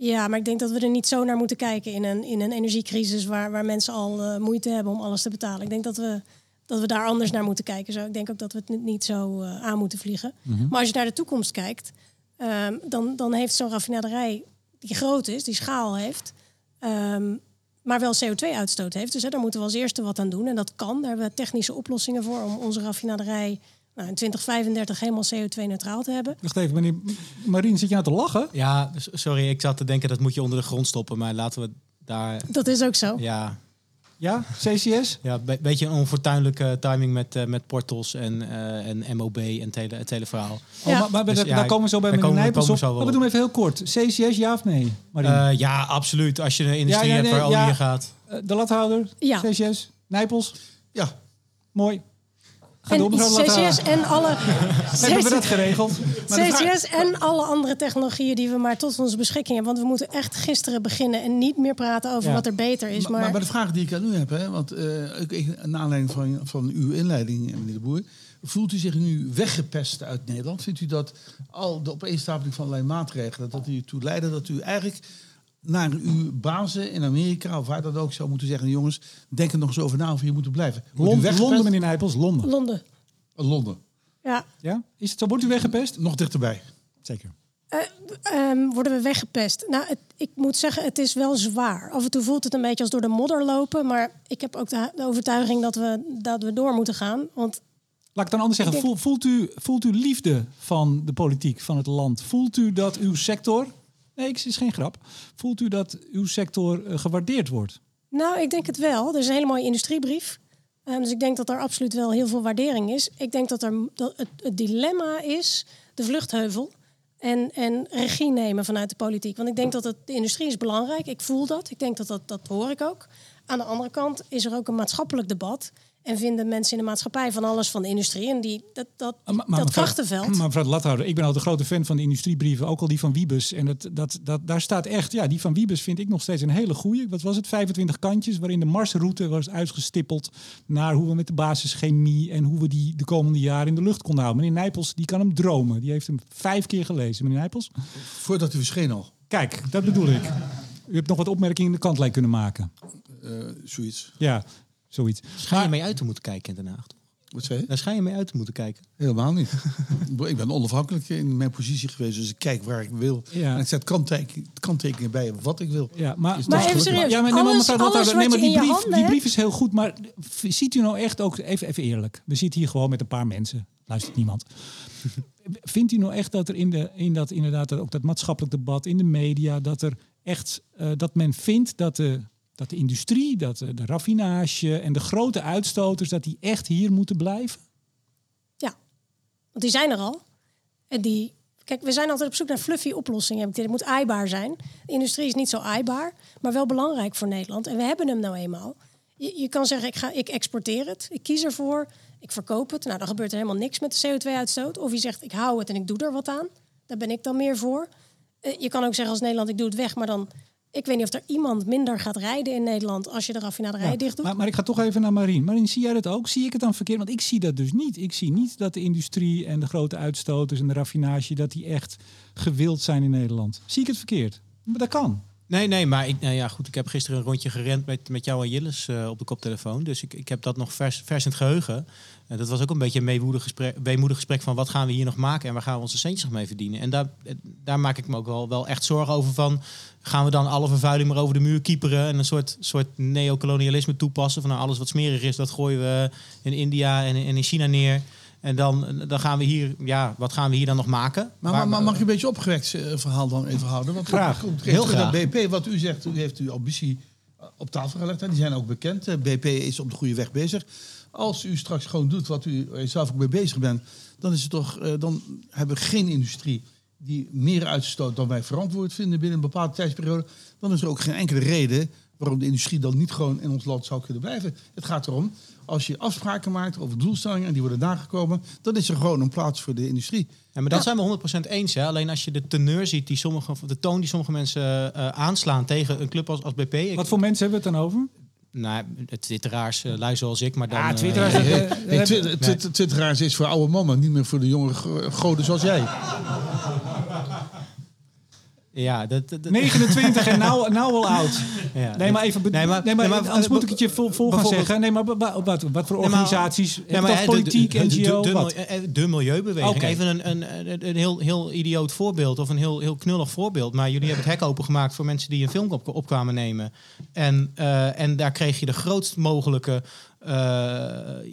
Ja, maar ik denk dat we er niet zo naar moeten kijken in een, in een energiecrisis waar, waar mensen al eh, moeite hebben om alles te betalen. Ik denk dat we, dat we daar anders naar moeten kijken. Zo, ik denk ook dat we het niet, zo eh, aan moeten vliegen. Maar als je naar de toekomst kijkt, ehm, dan, dan heeft zo'n raffinaderij die groot is, die schaal heeft, ehm, maar wel CO2-uitstoot heeft. Dus hè, daar moeten we als eerste wat aan doen. En dat kan. Daar hebben we technische oplossingen voor om onze raffinaderij nou, in 2035 helemaal CO2-neutraal te hebben. Wacht even, meneer Marien, zit je nou te lachen? Ja, sorry, ik zat te denken dat moet je onder de grond stoppen, maar laten we daar. Dat is ook zo. Ja, Ja, CCS? ja een beetje een onfortuinlijke timing met, eh, met portals en, eh, en MOB en tele, het hele verhaal. Oh, Ja. maar, maar Dus daar, ja, daar komen we zo bij meneer Nijpels komen op. Maar we doen even heel kort. CCS, ja of nee? Marien? Eh, ja, absoluut. Als je een industrie Ja, hebt waar olie ja. in gaat. De lathouder? Ja. CCS? Nijpels? Ja, Mooi. En. CCS en alle... Hebben we dat geregeld? Maar CCS en alle andere technologieën die we maar tot onze beschikking hebben. Want we moeten echt gisteren beginnen en niet meer praten over Ja. wat er beter is. maar, Maar, maar, de vraag die ik aan u heb, hè, want eh, ik, ik, naar aanleiding van, van uw inleiding, meneer de Boer, voelt u zich nu weggepest uit Nederland? Vindt u dat al de opeenstapeling van allerlei maatregelen, dat u ertoe leiden dat u eigenlijk naar uw bazen in Amerika of waar dat ook zou moeten zeggen, jongens, denk er nog eens over na of je moet blijven. Wordt weggepest? Londen, meneer Nijpels, Londen. Londen. Londen, Ja. Ja? Is het zo? Wordt u weggepest? nog dichterbij. Zeker. Ehm, worden we weggepest? Nou, het, ik moet zeggen, het is wel zwaar. Af en toe voelt het een beetje als door de modder lopen. Maar ik heb ook de, de overtuiging dat we, dat we door moeten gaan. Want Laat ik dan anders zeggen. Denk- voelt, u, voelt u liefde van de politiek, van het land? Voelt u dat uw sector... Nee, het is geen grap. Voelt u dat uw sector eh, gewaardeerd wordt? Nou, ik denk het wel. Er is een hele mooie industriebrief. Ehm, dus ik denk dat er absoluut wel heel veel waardering is. Ik denk dat, er, dat het, dilemma is de vluchtheuvel. En, en regie nemen vanuit de politiek. Want ik denk dat de industrie is belangrijk. Ik voel dat. Ik denk dat, dat dat hoor ik ook. Aan de andere kant is er ook een maatschappelijk debat. En vinden mensen in de maatschappij van alles van de industrie. En die, dat, dat, Ah, maar- maar dat mevrouw- krachtenveld. Maar mevrouw de Lathouder, ik ben altijd een grote fan van de industriebrieven. Ook al die van Wiebes. En het, dat, dat, daar staat echt... Ja, die van Wiebes vind ik nog steeds een hele goeie. Wat was het? 25 kantjes waarin de marsroute was uitgestippeld... naar hoe we met de basischemie... en hoe we die de komende jaren in de lucht konden houden. Meneer Nijpels, die kan hem dromen. Die heeft hem vijf keer gelezen. Meneer Nijpels? Voordat u verscheen al, Kijk, dat bedoel ik. U hebt nog wat opmerkingen in de kantlijn kunnen maken. eh, zoiets. Ja, zoiets. Schijn je mee uit te moeten kijken in Den Haag. Wat zei je? Daar schijn je mee uit te moeten kijken. Helemaal niet. ik ben onafhankelijk in mijn positie geweest, dus ik kijk waar ik wil. Ja. En ik zet kanttekeningen bij wat ik wil. Ja, maar, Is Maar even serieus. Ja, alles, alles die brief, handen die brief is heel goed. Maar ziet u nou echt ook, even, even eerlijk, we zitten hier gewoon met een paar mensen. Luistert niemand. Vindt u nou echt dat er in, de, in dat inderdaad ook dat maatschappelijk debat in de media, dat er echt eh, dat men vindt dat de, dat de industrie, dat de, de raffinage en de grote uitstoters, dat die echt hier moeten blijven? Ja, want die zijn er al. En die, kijk, we zijn altijd op zoek naar fluffy oplossingen. dit. Moet aaibaar zijn. De industrie is niet zo aaibaar, maar wel belangrijk voor Nederland. En we hebben hem nou eenmaal. Je, je kan zeggen, ik, ga, ik exporteer het, ik kies ervoor, ik verkoop het. Nou, dan gebeurt er helemaal niks met de CO2-uitstoot. Of je zegt, ik hou het en ik doe er wat aan. Daar ben ik dan meer voor. Eh, je kan ook zeggen als Nederland, ik doe het weg, maar dan... Ik weet niet of er iemand minder gaat rijden in Nederland als je de raffinaderij Ja, dicht doet. maar, maar ik ga toch even naar Marien. Marien, zie jij dat ook? Zie ik het dan verkeerd? Want ik zie dat dus niet. Ik zie niet dat de industrie en de grote uitstoters en de raffinage... dat die echt gewild zijn in Nederland. Zie ik het verkeerd? Maar dat kan. Nee, nee, maar ik, nou ja, goed, ik heb gisteren een rondje gerend met, met jou en Jilles eh, op de koptelefoon. Dus ik, ik heb dat nog vers, vers in het geheugen. En dat was ook een beetje een weemoedig gesprek, weemoedig gesprek van wat gaan we hier nog maken en waar gaan we onze centjes nog mee verdienen. En daar, eh, daar maak ik me ook wel, wel echt zorgen over van, gaan we dan alle vervuiling maar over de muur kieperen en een soort, soort neocolonialisme toepassen van nou, alles wat smerig is, dat gooien we in India en, en in China neer. En dan, dan gaan we hier, ja, wat gaan we hier dan nog maken? Maar, maar, maar mag je een beetje opgewekt eh, verhaal dan even houden? Want Graag. Komt Heel graag. BP, wat u zegt, u heeft uw ambitie eh, op tafel gelegd. En die zijn ook bekend. Eh, BP is op de goede weg bezig. Als u straks gewoon doet wat u zelf ook mee bezig bent, dan is het toch, dan hebben we geen industrie die meer uitstoot dan wij verantwoord vinden binnen een bepaalde tijdsperiode. Dan is er ook geen enkele reden waarom de industrie dan niet gewoon in ons land zou kunnen blijven. Het gaat erom, als je afspraken maakt over doelstellingen en die worden nagekomen, dan is er gewoon een plaats voor de industrie. Ja, maar dat zijn we 100% eens. Hè? Alleen als je de teneur ziet, die sommige, of de toon die sommige mensen eh, aanslaan tegen een club als, als BP. Ik, Wat voor mensen hebben we het dan over? Nou, het twitteraars, uh, lui zoals ik, maar dan... Ah, eh, twitteraars, ja, eh, Twitteraars is voor oude mannen, niet meer voor de jonge go- goden zoals jij. Ja, dat, dat, dat- 29 en nou, nou al oud. ja, Nee, maar even. Nee, maar- nee, maar, nee, maar- anders moet ik het je vol, vol gaan zeggen. Nee, maar wa- wa- wat, wat voor Nee, organisaties? Ja, maar, politiek, de, de, NGO, de, wat? de, eh, de milieubeweging. Even een, een, een, een heel, heel idioot voorbeeld of een heel, heel knullig voorbeeld. Maar jullie hebben het hek opengemaakt voor mensen die een film op, op kwamen nemen. En, eh, en daar kreeg je de grootst mogelijke eh,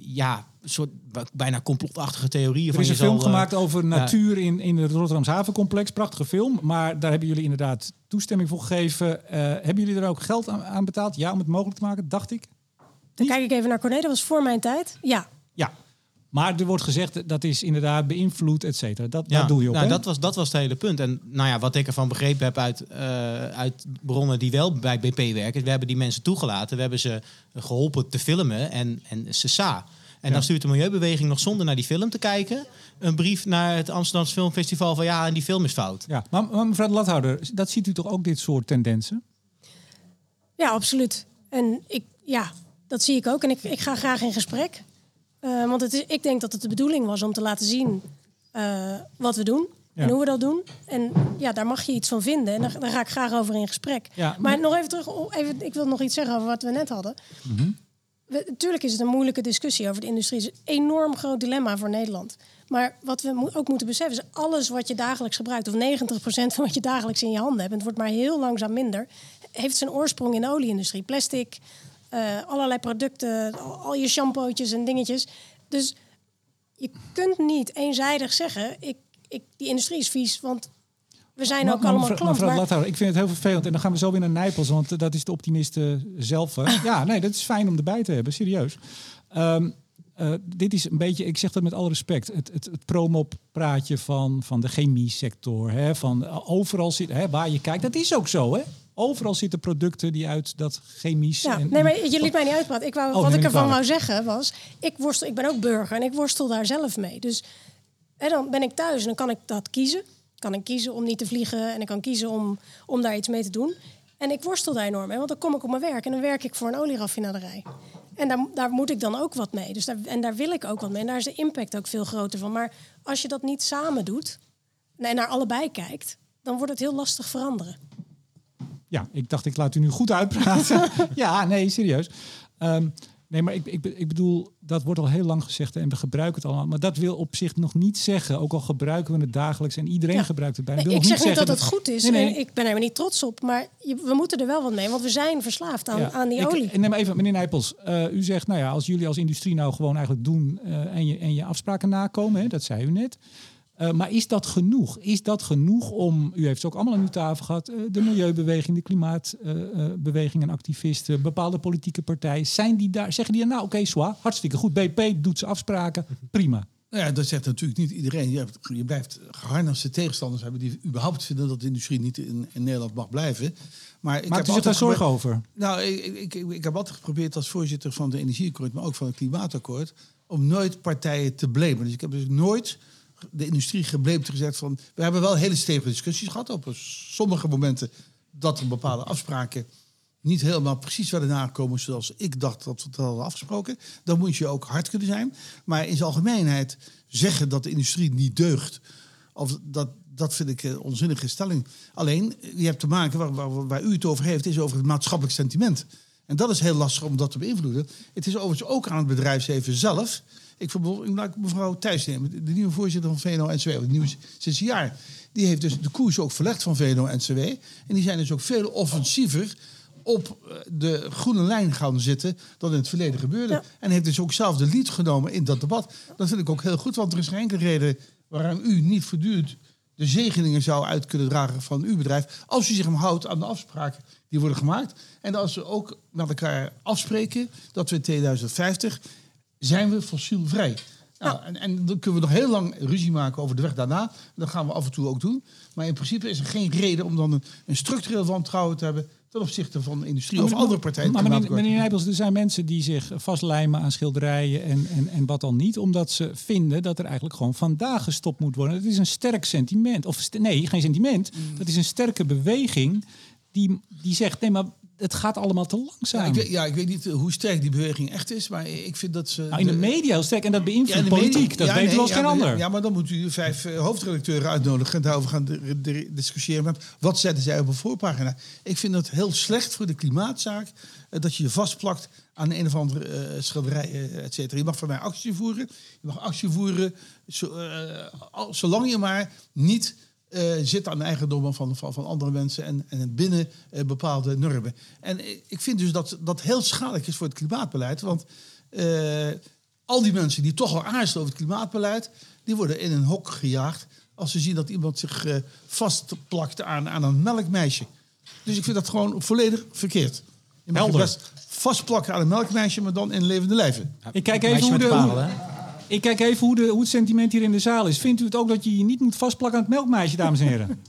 ja, soort bijna complotachtige theorieën. Er van is een film zal, eh, gemaakt over natuur in, in het Rotterdamse havencomplex. Prachtige film. Maar daar hebben jullie inderdaad toestemming voor gegeven. Eh, hebben jullie er ook geld aan, aan betaald? Ja, om het mogelijk te maken, dacht ik. Dan kijk ik even naar Corné, dat was voor mijn tijd. Ja, Ja. Maar er wordt gezegd dat is inderdaad beïnvloed, et cetera. Dat, Ja, dat doe je op. nou, dat, was, dat was het hele punt. En nou ja, wat ik ervan begrepen heb uit, eh, uit bronnen die wel bij BP werken, we hebben die mensen toegelaten, we hebben ze geholpen te filmen en, en ze sa. En dan stuurt de Milieubeweging nog zonder naar die film te kijken een brief naar het Amsterdamse Filmfestival van ja, en die film is fout. Ja, maar, maar mevrouw de Lathouder, dat ziet u toch ook dit soort tendensen? ja absoluut. En ik, ja, dat zie ik ook. En ik, ik ga graag in gesprek. Eh, want het is, ik denk dat het de bedoeling was om te laten zien eh, wat we doen. Ja. En hoe we dat doen. En ja, daar mag je iets van vinden. En daar, daar ga ik graag over in gesprek. Ja, maar- maar nog even terug. Even, ik wil nog iets zeggen over wat we net hadden. We- natuurlijk is het een moeilijke discussie over de industrie. Het is een enorm groot dilemma voor Nederland. Maar wat we ook moeten beseffen is... alles wat je dagelijks gebruikt... of 90% van wat je dagelijks in je handen hebt... en het wordt maar heel langzaam minder... heeft zijn oorsprong in de olieindustrie. Plastic, eh, allerlei producten, al, al je shampootjes en dingetjes. Dus je kunt niet eenzijdig zeggen... Ik, ik, die industrie is vies, want we zijn Maar- ook maar allemaal mevrouw- klant. mevrouw Maar, ik vind het heel vervelend. En dan gaan we zo weer naar Nijpels, want eh, dat is de optimiste zelf. hè. Ja, nee, dat is fijn om erbij te hebben, serieus. Ehm, eh, dit is een beetje, ik zeg dat met alle respect, het, het, het promo-praatje van, van de chemie-sector. Hè, van eh, overal zit, hè, waar je kijkt, dat is ook zo, hè? Overal zitten producten die uit dat chemisch. ja, en- nee, maar je liet mij niet uitpraten. Ik wou, Oh, wat ik ervan wou zeggen was... Ik, worstel, ik ben ook burger en ik worstel daar zelf mee. Dus en dan ben ik thuis en dan kan ik dat kiezen. Kan ik kiezen om niet te vliegen en ik kan kiezen om, om daar iets mee te doen. En ik worstel daar enorm mee, want dan kom ik op mijn werk en dan werk ik voor een olieraffinaderij. En daar, daar moet ik dan ook wat mee. Dus daar, en daar wil ik ook wat mee. En daar is de impact ook veel groter van. Maar als je dat niet samen doet en naar allebei kijkt, dan wordt het heel lastig veranderen. Ja, ik dacht, ik laat u nu goed uitpraten. ja, nee, serieus. Ehm, nee, maar ik, ik, ik bedoel, dat wordt al heel lang gezegd en we gebruiken het allemaal. Maar dat wil op zich nog niet zeggen, ook al gebruiken we het dagelijks en iedereen Ja. gebruikt het bijna. Nee, ik zeg niet dat het goed is. Nee, nee. En ik ben er niet trots op. Maar je- we moeten er wel wat mee. Want we zijn verslaafd aan, Ja. aan die olie. neem even, meneer Nijpels, eh, u zegt, nou ja, als jullie als industrie nou gewoon eigenlijk doen eh, en, je, en je afspraken nakomen, hè, dat zei u net. Eh, maar is dat genoeg? Is dat genoeg om, u heeft ze ook allemaal aan uw tafel gehad, eh, de milieubeweging, de klimaatbeweging en activisten, bepaalde politieke partijen, zijn die daar, zeggen die dan, nou oké, zwaar, hartstikke goed, BP doet ze afspraken, prima. Nou ja, dat zegt natuurlijk niet iedereen. Je, hebt, je blijft geharnaste tegenstanders hebben die überhaupt vinden dat de industrie niet in, in Nederland mag blijven. Maar ik Maakt heb u zich daar zorgen over? Nou, ik, ik, ik, ik heb altijd geprobeerd als voorzitter van de Energieakkoord, maar ook van het Klimaatakkoord, om nooit partijen te blamen. Dus ik heb dus nooit de industrie geblamed gezegd van. We hebben wel hele stevige discussies gehad op sommige momenten dat er bepaalde afspraken niet helemaal precies werden nagekomen zoals ik dacht dat we het hadden afgesproken. Dan moet je ook hard kunnen zijn. Maar in zijn algemeenheid zeggen dat de industrie niet deugt, of dat, dat vind ik een onzinnige stelling. Alleen, je hebt te maken, waar, waar, waar u het over heeft, is over het maatschappelijk sentiment. En dat is heel lastig om dat te beïnvloeden. Het is overigens ook aan het bedrijfsleven zelf. Ik laat mevrouw Thijs nemen, de nieuwe voorzitter van VNO-NCW, de nieuwe sinds een jaar. Die heeft dus de koers ook verlegd van VNO-NCW. En die zijn dus ook veel offensiever op eh, de groene lijn gaan zitten dan in het verleden gebeurde. Ja. En heeft dus ook zelf de lead genomen in dat debat. Dat vind ik ook heel goed, want er is geen enkele reden waarom u niet voortdurend de zegeningen zou uit kunnen dragen van uw bedrijf. Als u zich hem houdt aan de afspraken die worden gemaakt. En als we ook met elkaar afspreken dat we in 2050 zijn we fossielvrij. Nou, en, en dan kunnen we nog heel lang ruzie maken over de weg daarna. Dat gaan we af en toe ook doen. Maar in principe is er geen reden om dan een, een structureel wantrouwen te hebben ten opzichte van de industrie of andere partijen. Maar meneer, Nijpels, er zijn mensen die zich vastlijmen aan schilderijen en, en, en wat dan niet, omdat ze vinden dat er eigenlijk gewoon vandaag gestopt moet worden. Het is een sterk sentiment. Of st- nee, geen sentiment. Mm. Dat is een sterke beweging die, die zegt: nee, maar het gaat allemaal te langzaam. Ja, ik weet, ja, ik weet niet eh, hoe sterk die beweging echt is, maar ik vind dat ze... nou, in de media heel sterk en dat beïnvloedt Ja, de politiek. media- dat ja, weten we nee, als ja, geen maar- ander. Ja, maar dan moet u vijf eh, hoofdredacteuren uitnodigen en daarover gaan de- de- discussiëren. Met wat zetten zij op een voorpagina? Ik vind het heel slecht voor de klimaatzaak eh, dat je je vastplakt aan een of andere eh, schilderij, et cetera. Je mag van mij actie voeren. Je mag actie voeren zo, zolang je maar niet eh, zit aan de eigendommen van, van, van andere mensen en, en binnen eh, bepaalde normen. En ik vind dus dat dat heel schadelijk is voor het klimaatbeleid. Want eh, Al die mensen die toch al aarzelen over het klimaatbeleid, die worden in een hok gejaagd als ze zien dat iemand zich eh, vastplakt aan, aan een melkmeisje. Dus ik vind dat gewoon volledig verkeerd. Je mag je Helder. best vastplakken aan een melkmeisje, maar dan in levende lijven. Ik kijk even, hoe, de, hè? Ik kijk even hoe, de, hoe het sentiment hier in de zaal is. Vindt u het ook dat je je niet moet vastplakken aan het melkmeisje, dames en heren?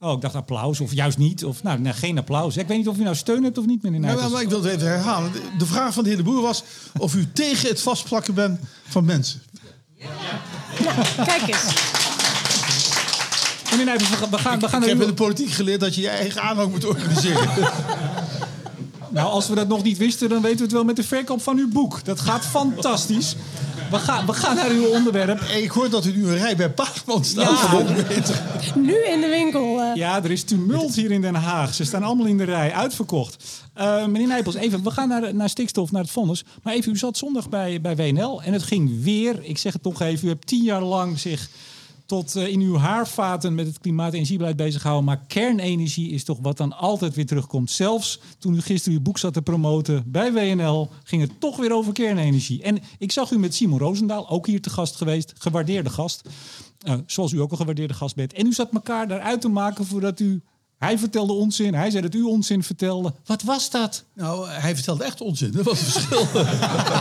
Oh, ik dacht applaus of juist niet. Of, nou, nee, geen applaus. Ik weet niet of u nou steun hebt of niet, meneer Nou, Nijpels. maar ik wil het even herhalen. De- vraag van de heer De Boer was of u tegen het vastplakken bent van mensen. Kijk eens. Meneer Nijpels, we gaan, we gaan, Ik heb in de politiek geleerd dat je je eigen aanhang moet organiseren. Nou, als we dat nog niet wisten, dan weten we het wel met de verkoop van uw boek. Dat gaat fantastisch. We gaan, we gaan naar uw onderwerp. Ik hoor dat u nu een rij bij Paagman staat. Ja. van 100 meter. Nu in de winkel. eh. Ja, er is tumult hier in Den Haag. Ze staan allemaal in de rij, uitverkocht. Eh, meneer Nijpels, even, we gaan naar, naar stikstof, naar het vonnis. Maar even, u zat zondag bij, bij WNL en het ging weer, ik zeg het toch even, u hebt tien jaar lang zich tot eh, in uw haarvaten met het klimaat- en energiebeleid bezig gehouden. Maar kernenergie is toch wat dan altijd weer terugkomt. Zelfs toen u gisteren uw boek zat te promoten bij WNL, ging het toch weer over kernenergie. En ik zag u met Simon Roosendaal, ook hier te gast geweest, gewaardeerde gast. Eh, zoals u ook een gewaardeerde gast bent. En u zat elkaar daaruit te maken voordat u... Hij vertelde onzin, hij zei dat u onzin vertelde. Wat was dat? Nou, hij vertelde echt onzin. Dat was het verschil.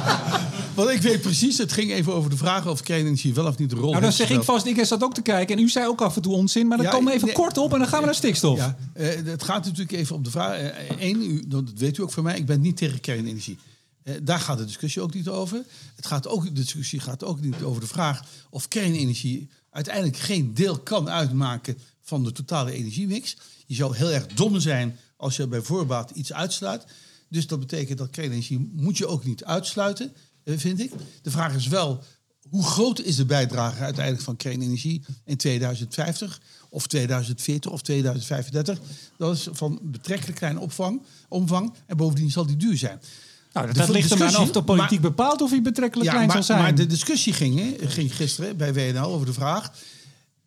Want ik weet precies, het ging even over de vraag of kernenergie wel of niet een rol Nou, dan zeg ik vast, ik zat ook te kijken. En u zei ook af en toe onzin, maar dan Ja, komen we even nee. kort op en dan gaan we naar stikstof. Ja, eh, het gaat natuurlijk even om de vraag. Eén, u, dat weet u ook van mij, ik ben niet tegen kernenergie. Eh, daar gaat de discussie ook niet over. Het gaat ook, de discussie gaat ook niet over de vraag of kernenergie uiteindelijk geen deel kan uitmaken van de totale energiemix. Je zou heel erg dom zijn als je bij voorbaat iets uitsluit. Dus dat betekent dat kernenergie moet je ook niet uitsluiten, eh, vind ik. De vraag is wel, hoe groot is de bijdrage uiteindelijk van kernenergie in 2050 of 2040 of 2035? Dat is van betrekkelijk kleine opvang, omvang en bovendien zal die duur zijn. Nou, dat, De dat ligt er maar of de politiek maar- bepaalt of hij betrekkelijk Ja, klein maar, zal zijn. maar de discussie ging, hè, ging gisteren bij WNL over de vraag...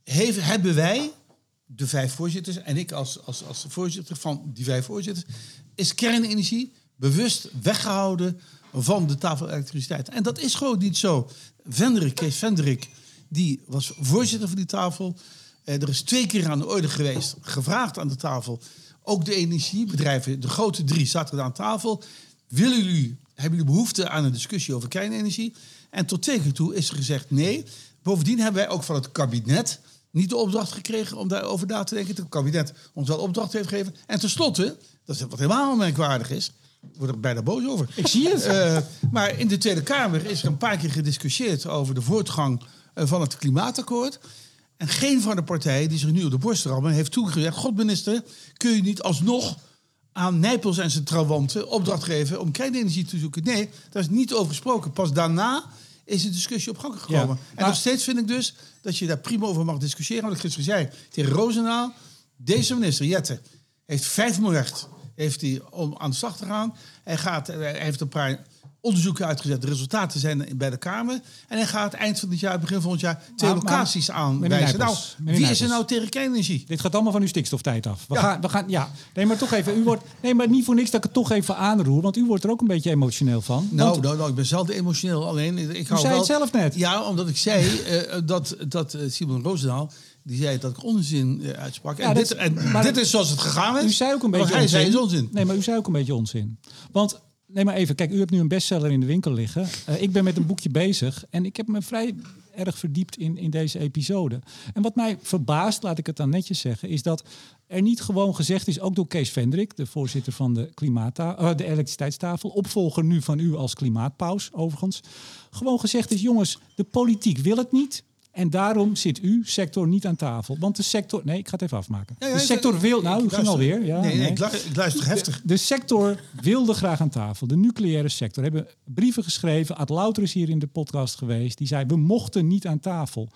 Hebben wij, de vijf voorzitters en ik als, als, als voorzitter van die vijf voorzitters... is kernenergie bewust weggehouden van de tafel elektriciteit. En dat is gewoon niet zo. Vendrik, Kees Vendrik, die was voorzitter van die tafel. Eh, er is twee keer aan de orde geweest, gevraagd aan de tafel. Ook de energiebedrijven, de grote drie, zaten aan tafel. Willen jullie, hebben jullie behoefte aan een discussie over kernenergie? En tot keer toe is er gezegd nee. Bovendien hebben wij ook van het kabinet niet de opdracht gekregen om daarover na te denken. Het kabinet ons wel opdracht heeft gegeven. En tenslotte, dat is wat helemaal merkwaardig is. Ik word er bijna boos over. Ik zie het. Eh, maar in de Tweede Kamer is er een paar keer gediscussieerd over de voortgang eh, van het klimaatakkoord. En geen van de partijen die zich nu op de borst rammen heeft toegezegd... God minister, kun je niet alsnog aan Nijpels en zijn trawanten opdracht geven om kernenergie te zoeken? Nee, daar is niet over gesproken. Pas daarna is de discussie op gang gekomen. Ja, En nog steeds vind ik dus dat je daar prima over mag discussiëren. Wat ik gisteren zei tegen Roosendaal. Deze minister, Jette, heeft 5 miljard heeft hij om aan de slag te gaan. Hij, gaat, eh, hij heeft een paar onderzoeken uitgezet. De resultaten zijn bij de Kamer. En hij gaat eind van dit jaar, begin volgend jaar, twee locaties aanwijzen. Nou, meneer wie is er nou tegen kernenergie? Dit gaat allemaal van uw stikstoftijd af. We Ja. gaan, we gaan, ja. Nee, maar toch even. U wordt, nee, maar niet voor niks dat ik het toch even aanroer. Want u wordt er ook een beetje emotioneel van. Nou, Want- nou, nou, ik ben zelf emotioneel. Alleen, ik hou zei wel, het zelf net. Ja, omdat ik zei eh, dat, dat eh, Simon Roosendaal... die zei dat ik onzin eh, uitsprak. Ja, en dit, en maar dit is zoals het gegaan is. U zei ook een beetje hij onzin. zei is onzin. Nee, maar u zei ook een beetje onzin. Want, nee maar even, kijk, u hebt nu een bestseller in de winkel liggen. Eh, ik ben met een boekje bezig en ik heb me vrij erg verdiept in, in deze episode. En wat mij verbaast, laat ik het dan netjes zeggen, is dat er niet gewoon gezegd is, ook door Kees Vendrik, de voorzitter van de, klimaata, eh, de elektriciteitstafel, opvolger nu van u als klimaatpaus overigens, gewoon gezegd is, jongens, de politiek wil het niet. En daarom zit uw sector niet aan tafel. Want de sector. Nee, ik ga het even afmaken. Ja, ja, de sector wil. Nou, u ging alweer. Ja, nee, nee, nee. Ik, lu- ik luister heftig. De sector wilde graag aan tafel. De nucleaire sector. Hebben brieven geschreven. Ad Louter is hier in de podcast geweest. Die zei, we mochten niet aan tafel.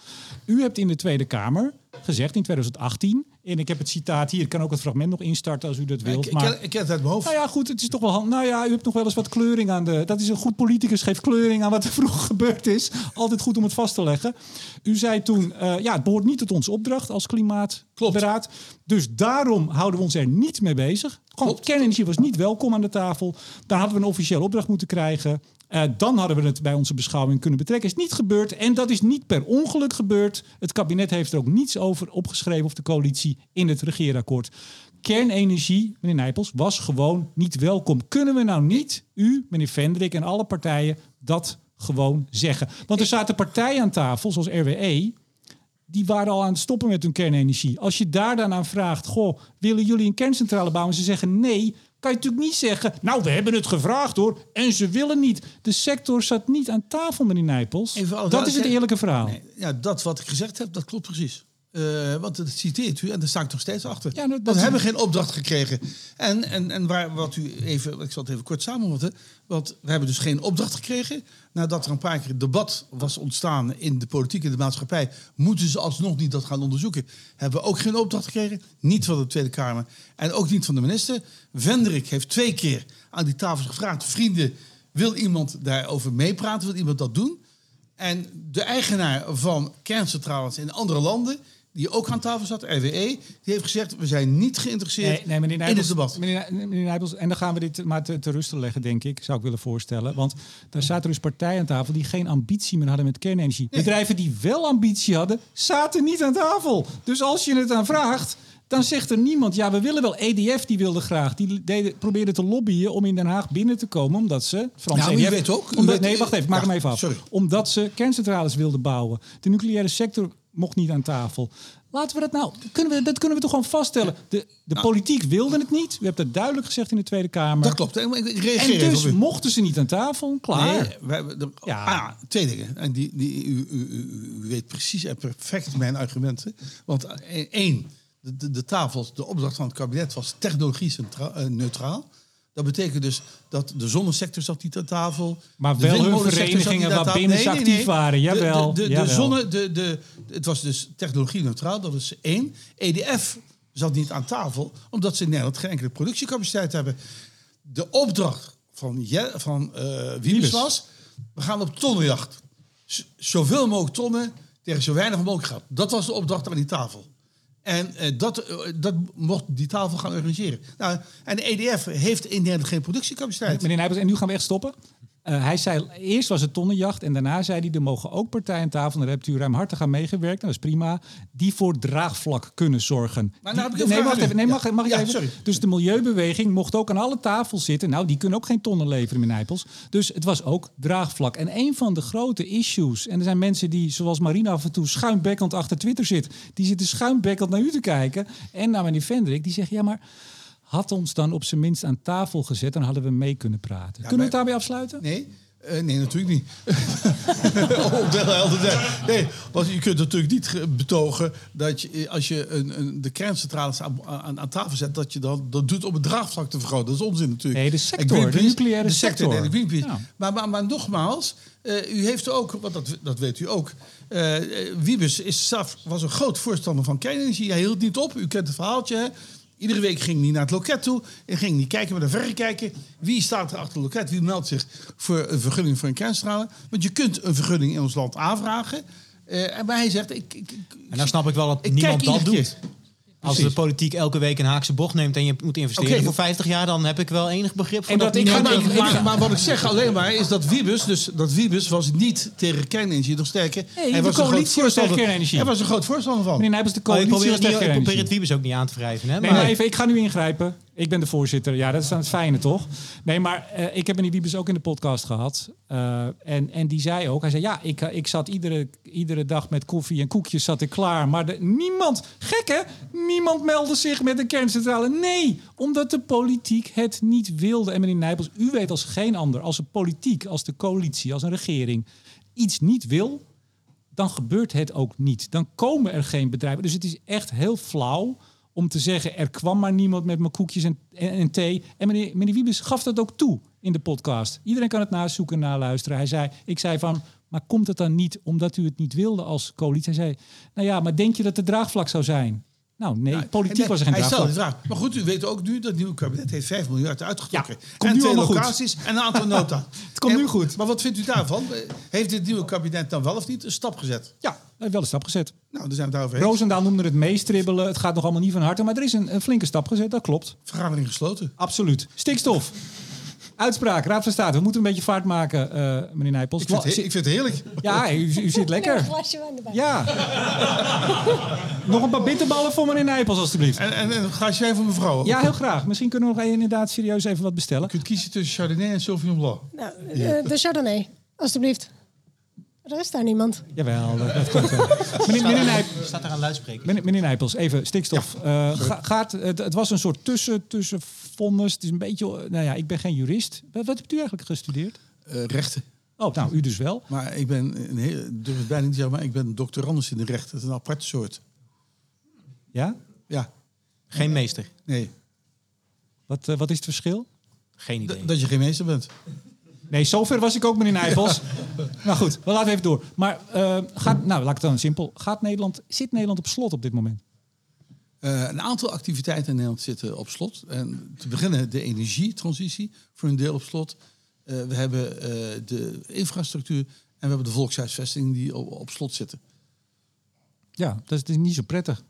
U hebt in de Tweede Kamer gezegd in 2018. En ik heb het citaat hier. Ik kan ook het fragment nog instarten als u dat wilt. Ik, ik, maar, ik ken het uit mijn hoofd. nou ja, goed, het is toch wel handig. Nou ja, u hebt nog wel eens wat kleuring aan de... Dat is een goed politicus, geeft kleuring aan wat er vroeger gebeurd is. Altijd goed om het vast te leggen. U zei toen, eh, ja, het behoort niet tot onze opdracht als klimaatberaad. Dus daarom houden we ons er niet mee bezig. Gewoon, kernenergie was niet welkom aan de tafel. Daar hadden we een officiële opdracht moeten krijgen. Eh, dan hadden we het bij onze beschouwing kunnen betrekken. Is niet gebeurd en dat is niet per ongeluk gebeurd. Het kabinet heeft er ook niets over opgeschreven of de coalitie in het regeerakkoord. Kernenergie, meneer Nijpels, was gewoon niet welkom. Kunnen we nou niet, u, meneer Vendrik en alle partijen, dat gewoon zeggen? Want er zaten partijen aan tafel, zoals RWE, die waren al aan het stoppen met hun kernenergie. Als je daar dan aan vraagt, goh, willen jullie een kerncentrale bouwen? En ze zeggen nee, kan je natuurlijk niet zeggen, nou, we hebben het gevraagd hoor, en ze willen niet. De sector zat niet aan tafel, meneer Nijpels. Even alle Dat is het eerlijke verhaal. Nee, ja, dat wat ik gezegd heb, dat klopt precies. Eh, want dat citeert u en daar sta ik nog steeds achter. Ja, dat- we hebben geen opdracht gekregen. En, en, en waar, wat u even, ik zal het even kort samenvatten. Want we hebben dus geen opdracht gekregen. Nadat er een paar keer debat was ontstaan in de politiek en de maatschappij, moeten ze alsnog niet dat gaan onderzoeken. Hebben we ook geen opdracht gekregen. Niet van de Tweede Kamer en ook niet van de minister. Vendrik heeft twee keer aan die tafels gevraagd: vrienden, wil iemand daarover meepraten? Wil iemand dat doen? En de eigenaar van kerncentrales in andere landen, die ook aan tafel zat, RWE, die heeft gezegd: we zijn niet geïnteresseerd Nee, in het debat. Meneer, meneer en dan gaan we dit maar te, te rusten leggen, denk ik, zou ik willen voorstellen. Want daar zaten dus partijen aan tafel die geen ambitie meer hadden met kernenergie. Bedrijven die wel ambitie hadden, zaten niet aan tafel. Dus als je het aan vraagt, dan zegt er niemand, ja, we willen wel. EDF die wilde graag, die deden, probeerde te lobbyen om in Den Haag binnen te komen, omdat ze... Frans Nou, EDF weet ook- u omdat- weet- nee, wacht even, ik maak Ja, hem even af. sorry. Omdat ze kerncentrales wilden bouwen. De nucleaire sector mocht niet aan tafel. Laten we dat nou, kunnen we, dat kunnen we toch gewoon vaststellen. De, de politiek wilde het niet. U hebt dat duidelijk gezegd in de Tweede Kamer. Dat klopt. Ik ik reageer En dus u. mochten ze niet aan tafel. Klaar. Nee, Ja. ah, twee dingen. En die, die, u, u, u, weet precies en perfect mijn argumenten. Want eh, één, de, de, de tafels, de opdracht van het kabinet was technologie eh, neutraal. Dat betekent dus dat de zonnesector zat niet aan tafel. Maar wel hun verenigingen waarbinnen ze actief waren. Jawel, De, de, de, jawel. zonne, de, de, het was dus technologie neutraal, dat is één. EDF zat niet aan tafel, omdat ze in Nederland geen enkele productiecapaciteit hebben. De opdracht van, Je- van Wiebes Wiebes. was, we gaan op tonnenjacht. Z- zoveel mogelijk tonnen tegen zo weinig mogelijk geld. Dat was de opdracht aan die tafel. En eh, dat, eh, dat mocht die tafel gaan organiseren. Nou, en de EDF heeft in Nederland geen productiecapaciteit. Meneer Nijpels, en nu gaan we echt stoppen. Eh, hij zei, eerst was het tonnenjacht en daarna zei hij... er mogen ook partijen aan tafel, en daar hebt u ruimhartig aan meegewerkt... en dat is prima, die voor draagvlak kunnen zorgen. Maar nou nee, wacht even, mag, Ja. ik even? sorry. Dus de milieubeweging mocht ook aan alle tafels zitten. Nou, die kunnen ook geen tonnen leveren, meneer Nijpels. Dus het was ook draagvlak. En een van de grote issues... en er zijn mensen die, zoals Marina af en toe... schuimbekkend achter Twitter zit. Die zitten schuimbekkend naar u te kijken. En naar meneer Vendrik, die zegt... ja, maar had ons dan op zijn minst aan tafel gezet... dan hadden we mee kunnen praten. Kunnen we het daarbij afsluiten? Nee? Eh, nee, natuurlijk niet. Op de helder. Nee, want je kunt natuurlijk niet ge- betogen dat je, eh, als je een, een, de kerncentrales aan, aan, aan tafel zet, dat je dan dat doet om het draagvlak te vergroten. Dat is onzin natuurlijk. Nee, de sector, de nucleaire de sector. sector. Nee, de Greenpeace. Ja. Maar, maar, maar nogmaals, eh, u heeft ook, want dat, dat weet u ook, Wiebes is was een groot voorstander van kernenergie. Hij hield niet op. U kent het verhaaltje. Hè? Iedere week ging hij naar het loket toe en ging hij kijken, maar naar verre kijken. Wie staat er achter het loket? Wie meldt zich voor een vergunning voor een kerncentrale? Want je kunt een vergunning in ons land aanvragen. En maar hij zegt, ik, ik, ik- En nou snap ik wel dat niemand dat doet. keer. Als de politiek elke week een haakse bocht neemt en je moet investeren voor 50 jaar, dan heb ik wel enig begrip voor En dat, dat ik ga- ik- Maar, ik- maar wat ik zeg alleen maar is dat Wiebes, dus dat Wiebes was niet tegen kernenergie, nog sterker. Nee, hij de was coalitie was tegen voorstander. kernenergie. Hij was een groot voorstander van. Meneer Nijpels, de Oh, coalitie het, niet, je probeert kernenergie. het Wiebes ook niet aan te wrijven. Hè? Nee, Maar- maar even, ik ga nu ingrijpen. Ik ben de voorzitter. Ja, dat is dan het fijne, toch? Nee, maar eh, ik heb meneer Wiebes ook in de podcast gehad. Eh, en, en die zei ook, hij zei, ja, ik, eh, ik zat iedere, iedere dag met koffie en koekjes zat ik klaar. Maar de, niemand, gek hè, niemand meldde zich met een kerncentrale. Nee, omdat de politiek het niet wilde. En meneer Nijpels, u weet als geen ander, als een politiek, als de coalitie, als een regering iets niet wil, dan gebeurt het ook niet. Dan komen er geen bedrijven. Dus het is echt heel flauw om te zeggen... er kwam maar niemand met mijn koekjes en, en, en thee. En meneer, meneer Wiebes gaf dat ook toe in de podcast. Iedereen kan het nazoeken en naluisteren. Hij zei, ik zei van, Maar komt het dan niet omdat u het niet wilde als coalitie? Hij zei, nou ja, maar denk je dat het draagvlak zou zijn? Nou nee, politiek Nee, was er geen hij draagvlak. de vraag. Maar goed, u weet ook nu dat het nieuwe kabinet heeft 5 miljard uitgetrokken. Ja, komt en nu twee allemaal goed. locaties en een aantal nota. Het komt En- nu goed. Maar wat vindt u daarvan? Heeft dit nieuwe kabinet dan wel of niet een stap gezet? Ja, hij heeft wel een stap gezet. Nou, daar zijn we het daarover eens. Roosendaal noemde het meestribbelen. Het gaat nog allemaal niet van harte, maar er is een, een flinke stap gezet. Dat klopt. Vergadering gesloten. Absoluut. Stikstof. Uitspraak, Raad van State. We moeten een beetje vaart maken, eh, meneer Nijpels. Ik vind, het, he- ik vind het heerlijk. Ja, u, u zit Een lekker. glasje wijn erbij. Ja. Nog een paar bitterballen voor meneer Nijpels, alstublieft. En, en, en een glaasje wijn voor mevrouw. Ja, heel graag. Misschien kunnen we nog inderdaad serieus even wat bestellen. Je kunt kiezen tussen Chardonnay en Sauvignon Blanc. Nou, eh, de Chardonnay, alstublieft. Er is daar niemand. Jawel, dat, dat komt wel. Meneer, meneer, Nijp, Staat er aan luidspreker? meneer, meneer Nijpels, even stikstof. Eh, ga- gaat, het, het was een soort tussen, tussenvonnis. Het is een beetje... eh, Nou ja, ik ben geen jurist. Wat, wat hebt u eigenlijk gestudeerd? Eh, rechten. Oh, nou, u dus wel. Maar ik ben, een heel, ik durf het bijna niet te zeggen, maar ik ben doctorandus in de rechten. Dat is een aparte soort. Ja? Ja, Geen meester. nee. Wat, wat is het verschil? Geen idee. D- dat je geen meester bent. Nee, zover was ik ook, meneer Nijpels. nou goed, we laten even door. Maar eh, gaat, nou, laat ik het dan simpel. Gaat Nederland, zit Nederland op slot op dit moment? Eh, een aantal activiteiten in Nederland zitten op slot. En te beginnen de energietransitie voor een deel op slot. Eh, we hebben de infrastructuur en we hebben de volkshuisvesting die op, op slot zitten. Ja, dat is niet zo prettig.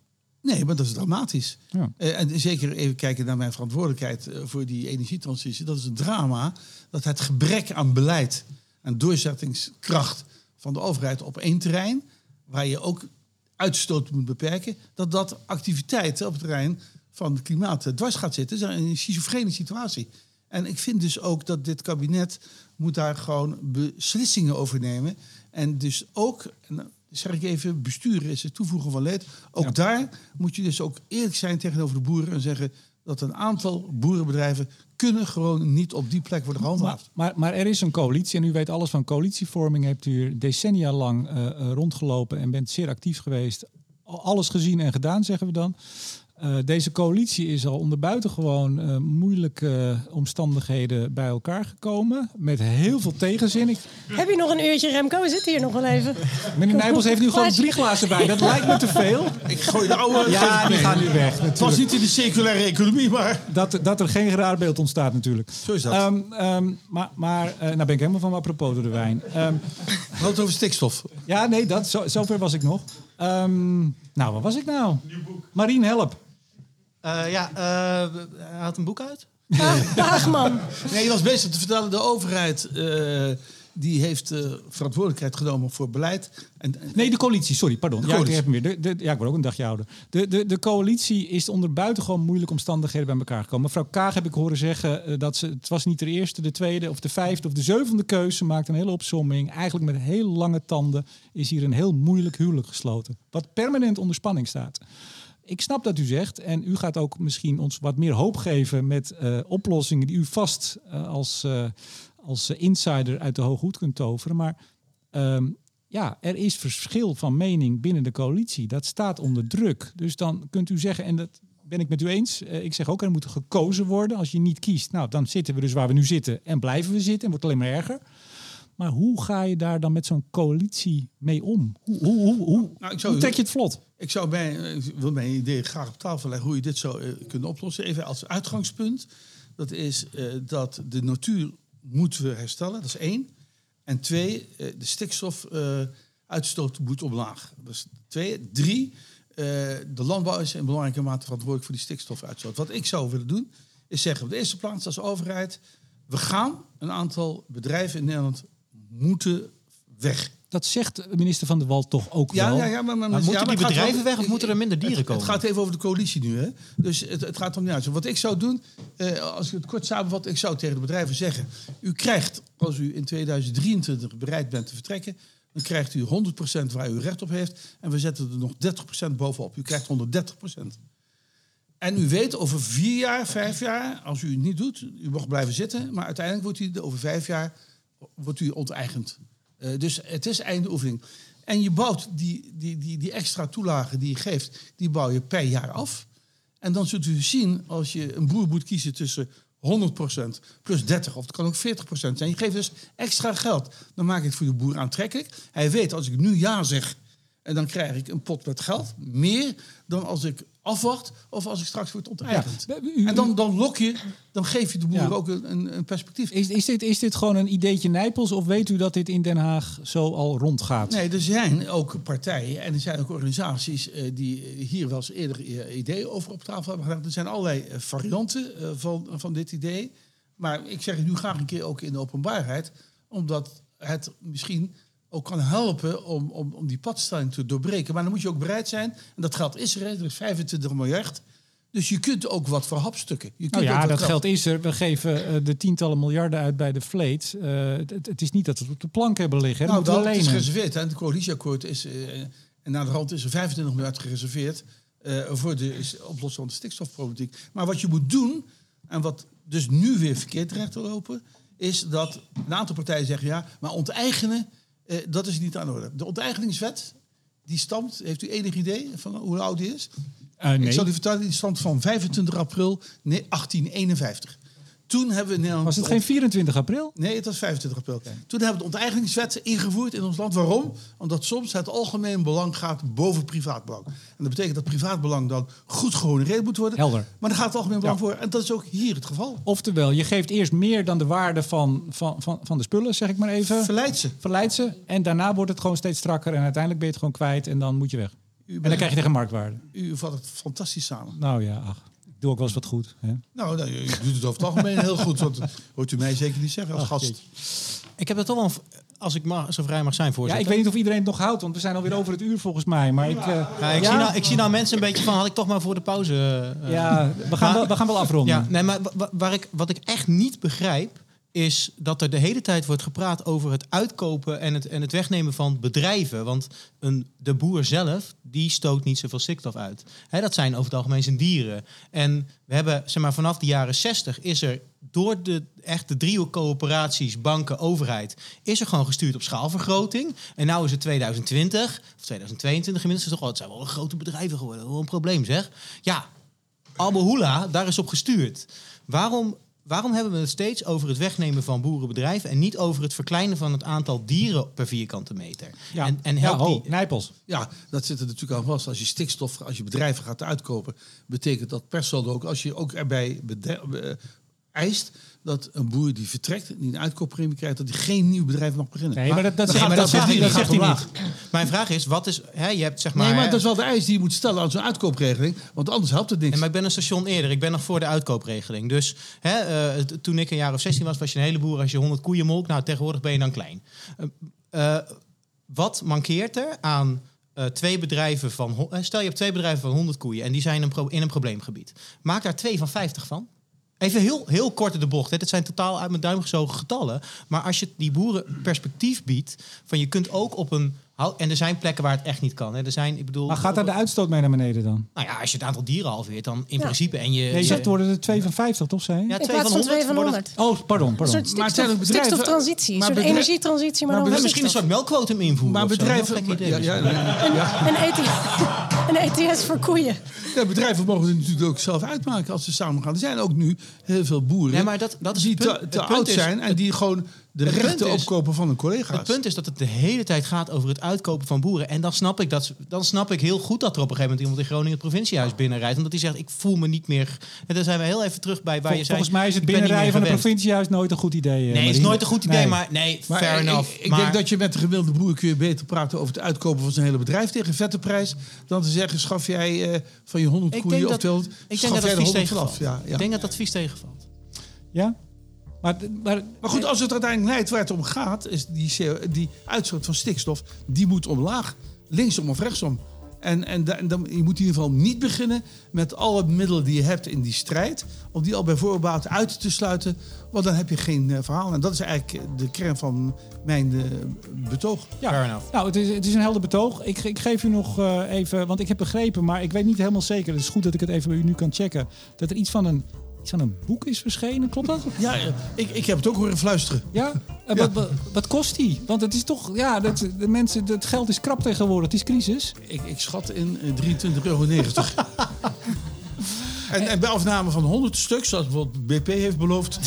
Nee, maar dat is dramatisch. Ja. Eh, en zeker even kijken naar mijn verantwoordelijkheid eh, voor die energietransitie. Dat is een drama dat het gebrek aan beleid en doorzettingskracht van de overheid op één terrein, waar je ook uitstoot moet beperken, dat dat activiteiten op het terrein van het klimaat eh, dwars gaat zitten. Dat is een schizofrene situatie. En ik vind dus ook dat dit kabinet moet daar gewoon beslissingen over nemen. En dus ook, en zeg ik even, besturen is het toevoegen van leed. Ook Ja. daar moet je dus ook eerlijk zijn tegenover de boeren en zeggen dat een aantal boerenbedrijven kunnen gewoon niet op die plek worden gehandhaafd. maar, maar er is een coalitie en u weet alles van coalitievorming. Hebt u hier decennia lang eh, eh, rondgelopen en bent zeer actief geweest. Al- Alles gezien en gedaan, zeggen we dan. Eh, deze coalitie is al onder buitengewoon eh, moeilijke omstandigheden bij elkaar gekomen. Met heel veel tegenzin. Ik, Heb je nog een uurtje, Remco? We zitten hier nog wel even. meneer Nijpels heeft nu gewoon drie glazen bij. Dat lijkt me te veel. Ik gooi de oude. Ja, die gaan nu weg. Het was niet in de circulaire economie, maar Dat, dat er geen raar beeld ontstaat natuurlijk. zo is dat. Ehm, ehm, maar maar eh, nou ben ik helemaal van me apropos door de wijn. Ehm, het over stikstof. Ja, nee, dat, zo, zover was ik nog. Ehm, nou, wat was ik nou? Marien, help. Eh, ja, eh, hij had een boek uit. Daagman. Nee, je was bezig te vertellen, de overheid eh, die heeft eh, verantwoordelijkheid genomen voor beleid. En, en- Nee, de coalitie, sorry, pardon. De ja, ik heb hem weer. De, de, ja, ik word ook een dagje ouder. De, de, de coalitie is onder buitengewoon moeilijke omstandigheden bij elkaar gekomen. Mevrouw Kaag heb ik horen zeggen dat ze, het was niet de eerste, de tweede of de vijfde of de zevende keuze. Ze maakte een hele opsomming. Eigenlijk met heel lange tanden is hier een heel moeilijk huwelijk gesloten. Wat permanent onder spanning staat. Ik snap dat u zegt, en u gaat ook misschien ons wat meer hoop geven met eh, oplossingen die u vast eh, als, eh, als insider uit de hoge hoed kunt toveren. Maar ehm, ja, er is verschil van mening binnen de coalitie. Dat staat onder druk. Dus dan kunt u zeggen, en dat ben ik met u eens. ik zeg ook, er moet gekozen worden. Als je niet kiest, nou, dan zitten we dus waar we nu zitten en blijven we zitten en wordt alleen maar erger. Maar hoe ga je daar dan met zo'n coalitie mee om? Hoe, hoe, hoe, Nou, ik zou- hoe trek je het vlot? Ik zou mijn, ik wil mijn idee graag op tafel leggen hoe je dit zou eh, kunnen oplossen. Even als uitgangspunt. Dat is eh, dat de natuur moeten we herstellen. Dat is één. En twee, eh, de stikstofuitstoot moet omlaag. Dat is twee. Drie, de landbouw is in belangrijke mate verantwoordelijk voor die stikstofuitstoot. Wat ik zou willen doen, is zeggen op de eerste plaats als overheid... we gaan een aantal bedrijven in Nederland moeten weg. Dat zegt de minister van de Wal toch ook Ja, wel? ja, ja, maar, maar, Maar ja, moeten maar die bedrijven wel- weg of moeten er minder dieren het, komen? Het gaat even over de coalitie nu. Hè? Dus het, het gaat om niet uit. Wat ik zou doen, eh, als ik het kort samenvat, ik zou tegen de bedrijven zeggen: U krijgt, als u in 2023 bereid bent te vertrekken, dan krijgt u 100% waar u recht op heeft. En we zetten er nog 30% bovenop. U krijgt 130%. En u weet over vier jaar, vijf jaar, als u het niet doet, u mag blijven zitten, maar uiteindelijk wordt u over vijf jaar wordt u onteigend. Eh, dus het is einde oefening. En je bouwt die, die, die, die extra toelagen die je geeft, die bouw je per jaar af. En dan zult u zien, als je een boer moet kiezen tussen 100% plus 30 of het kan ook 40% zijn. Je geeft dus extra geld. Dan maak ik het voor de boer aantrekkelijk. Hij weet als ik nu ja zeg en dan krijg ik een pot met geld. Meer dan als ik afwacht of als ik straks word onteigend. Ja, En dan, dan lok je, dan geef je de boer Ja. ook een, een, perspectief. Is, is, dit, is dit gewoon een ideetje Nijpels of weet u dat dit in Den Haag zo al rondgaat? Nee, er zijn ook partijen en er zijn ook organisaties eh, die hier wel eens eerder ideeën over op tafel hebben gelegd. Er zijn allerlei eh, varianten eh, van, van dit idee. Maar ik zeg het nu graag een keer ook in de openbaarheid, omdat het misschien ook kan helpen om, om, om die padstelling te doorbreken. Maar dan moet je ook bereid zijn, en dat geld is er, hè, er is 25 miljard. Dus je kunt ook wat verhapstukken. Je kunt Nou ja, dat geld is er. We geven eh, de tientallen miljarden uit bij de fleet. Eh, het, is niet dat we het op de plank hebben liggen. hè. Nou, Dat is gereserveerd. Hè. Het coalitieakkoord is... eh, en naar de rand is er 25 miljard gereserveerd... voor de is- oplossing van de stikstofproblematiek. Maar wat je moet doen... en wat dus nu weer verkeerd terecht te lopen... is dat een aantal partijen zeggen... ja, maar onteigenen, eh, dat is niet aan de orde. De onteigeningswet, die stamt... heeft u enig idee van hoe oud die is? Eh, nee. Ik zal u vertellen, die stamt van 25 april nee, 1851. Toen hebben we. Was het geen 24 april? Nee, het was 25 april. Toen hebben we de onteigeningswet ingevoerd in ons land. Waarom? Omdat soms het algemeen belang gaat boven privaat belang. En dat betekent dat privaat belang dan goed gehonoreerd moet worden. Helder. Maar dan gaat het algemeen belang Ja. voor. En dat is ook hier het geval. Oftewel, je geeft eerst meer dan de waarde van, van, van, van de spullen, zeg ik maar even. Verleid ze. Verleid ze. En daarna wordt het gewoon steeds strakker. En uiteindelijk ben je het gewoon kwijt. En dan moet je weg. En dan krijg je tegen marktwaarde. U vat het fantastisch samen. Nou ja, ach. Ik doe ook wel eens wat goed. Hè? Nou, nou, u doet het over het algemeen heel goed. Want dat hoort u mij zeker niet zeggen als Ach, gast. jeetje. Ik heb het toch wel, als ik mag, zo vrij mag zijn, Ja, voorzitter. ik weet niet of iedereen het nog houdt. Want we zijn alweer over het uur volgens mij. Maar ik... eh, Ja, ik, ja? Zie nou, ik zie nou mensen een beetje van, had ik toch maar voor de pauze... eh, ja, we gaan, Maar- wel, we gaan wel afronden. Ja, nee, maar wa- wa- waar ik, wat ik echt niet begrijp, is dat er de hele tijd wordt gepraat over het uitkopen en het, en het wegnemen van bedrijven. Want een, de boer zelf, die stoot niet zoveel stikstof uit. Hè, dat zijn over het algemeen zijn dieren. En we hebben, zeg maar, vanaf de jaren 60 is er door de echte driehoek coöperaties, banken, overheid, is er gewoon gestuurd op schaalvergroting. En nu is het 2020, of 2022 inmiddels, toch wel, het zijn wel grote bedrijven geworden. Wel een probleem zeg. Ja, Albehoela, daar is op gestuurd. Waarom, waarom hebben we het steeds over het wegnemen van boerenbedrijven en niet over het verkleinen van het aantal dieren per vierkante meter? Ja. En, en Ja, ho, die, Nijpels. Ja, dat zit er natuurlijk aan vast. Als je stikstof, als je bedrijven gaat uitkopen, betekent dat per saldo ook, als je ook erbij bede- eh, eist dat een boer die vertrekt, die een uitkooppremie krijgt, dat hij geen nieuw bedrijf mag beginnen. Nee, maar dat, dat zegt, gaat dat dat zegt, hij- niet. dat zegt hij Gaat niet. Mijn vraag is, wat is, hè, je hebt zeg maar, nee, maar dat is wel de eis die je moet stellen aan zo'n uitkoopregeling, want anders helpt het niks. En maar ik ben een station eerder. Ik ben nog voor de uitkoopregeling. Dus hè, eh, toen ik een jaar of 16 was, was je een hele boer als je 100 koeien molk. Nou, tegenwoordig ben je dan klein. Eh, eh, wat mankeert er aan twee bedrijven van... Stel, je hebt twee bedrijven van 100 koeien en die zijn een in een probleemgebied. Maak daar twee van 50 van. Even heel, heel kort in de bocht. Hè. Dit zijn totaal uit mijn duim gezogen getallen. Maar als je die boeren perspectief biedt... van je kunt ook op een... En er zijn plekken waar het echt niet kan. Hè. Er zijn, ik bedoel, Maar gaat daar de uitstoot mee naar beneden dan? nou ja, als je het aantal dieren halveert, dan in Ja. principe... En je, Nee, je zegt worden er 2 van 50, toch? Zei je? Ja, In twee plaats van van 2 van 100 wordt het- 100. Oh, pardon, Een pardon. soort Maar het zijn bedrijven- stikstoftransitie, een bedrijf- energietransitie, maar, maar dan bedrijf- Misschien een soort melkquotum invoeren. maar of zo. bedrijven, ja, ja, ja, Een, ETS, een ETS voor koeien. ja, bedrijven mogen het natuurlijk ook zelf uitmaken als ze samen gaan. Er zijn ook nu heel veel boeren Nee, maar dat- dat is die punt. te, oud is- zijn en die gewoon de het punt rechten is- opkopen van hun collega's. Het punt is dat het de hele tijd gaat over het uitkopen van boeren. En dan snap ik, dat, dan snap ik heel goed dat er op een gegeven moment iemand in Groningen het provinciehuis binnenrijdt. Omdat hij zegt, ik voel me niet meer... En dan zijn we heel even terug bij waar Vol- je zei... volgens mij is het ik binnenrijden van een gewend. provinciehuis nooit een goed idee. eh, Nee, het is nooit een goed idee, Nee. maar nee, Maar fair ik, enough. ik maar, denk dat je met de gemiddelde boer kun je beter praten over het uitkopen van zijn hele bedrijf tegen vette prijs. Dan te zeggen, schaf jij eh, van je 100 ik koeien of dat, 200, ik denk dat jij het vies 100 tegenvalt. vanaf. Ja, ja. Ik denk dat dat vies tegenvalt. Ja? Maar, maar, Maar goed, als het uiteindelijk leidt waar het om gaat, is die, CO die uitstoot van stikstof, die moet omlaag. Linksom of rechtsom. En, en, da- en dan, je moet in ieder geval niet beginnen met alle middelen die je hebt in die strijd. Om die al bij voorbaat uit te sluiten. Want dan heb je geen eh, verhaal. En dat is eigenlijk de kern van mijn eh, betoog. ja. Fair enough. Nou, het is, het is een helder betoog. Ik, ik geef u nog eh, even, want ik heb begrepen, maar ik weet niet helemaal zeker. Het is goed dat ik het even bij u nu kan checken. Dat er iets van een, iets van een boek is verschenen, klopt dat? Ja, eh, ik, ik heb het ook horen fluisteren. Ja? En Wat, wat, wat kost die? Want het is toch, ja, dat, de mensen, het geld is krap tegenwoordig. Het is crisis. Ik, ik schat in eh, 23,90 euro. En, en bij afname van 100 stuks, zoals bijvoorbeeld BP heeft beloofd,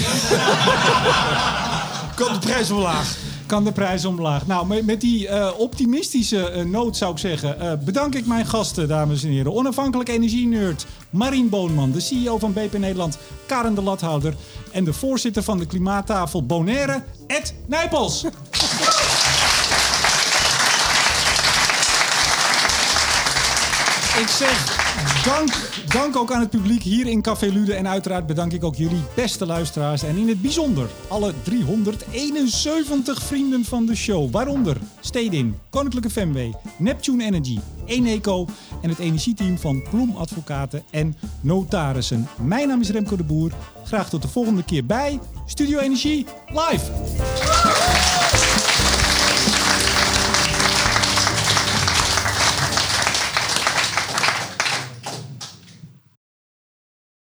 komt de prijs omlaag. Kan de prijs omlaag. Nou, met, die eh, optimistische eh, noot zou ik zeggen... eh, bedank ik mijn gasten, dames en heren. Onafhankelijk energieneurt Marien Boonman, de CEO van BP Nederland... Karen de Lathouder en de voorzitter van de klimaattafel Bonaire, Ed Nijpels. Ik zeg dank, dank ook aan het publiek hier in Café Lude. En uiteraard bedank ik ook jullie beste luisteraars. En in het bijzonder alle 371 vrienden van de show. Waaronder Stedin, Koninklijke Femway, Neptune Energy, Eneco en het energieteam van Ploem Advocaten en Notarissen. Mijn naam is Remco de Boer. Graag tot de volgende keer bij Studio Energie Live.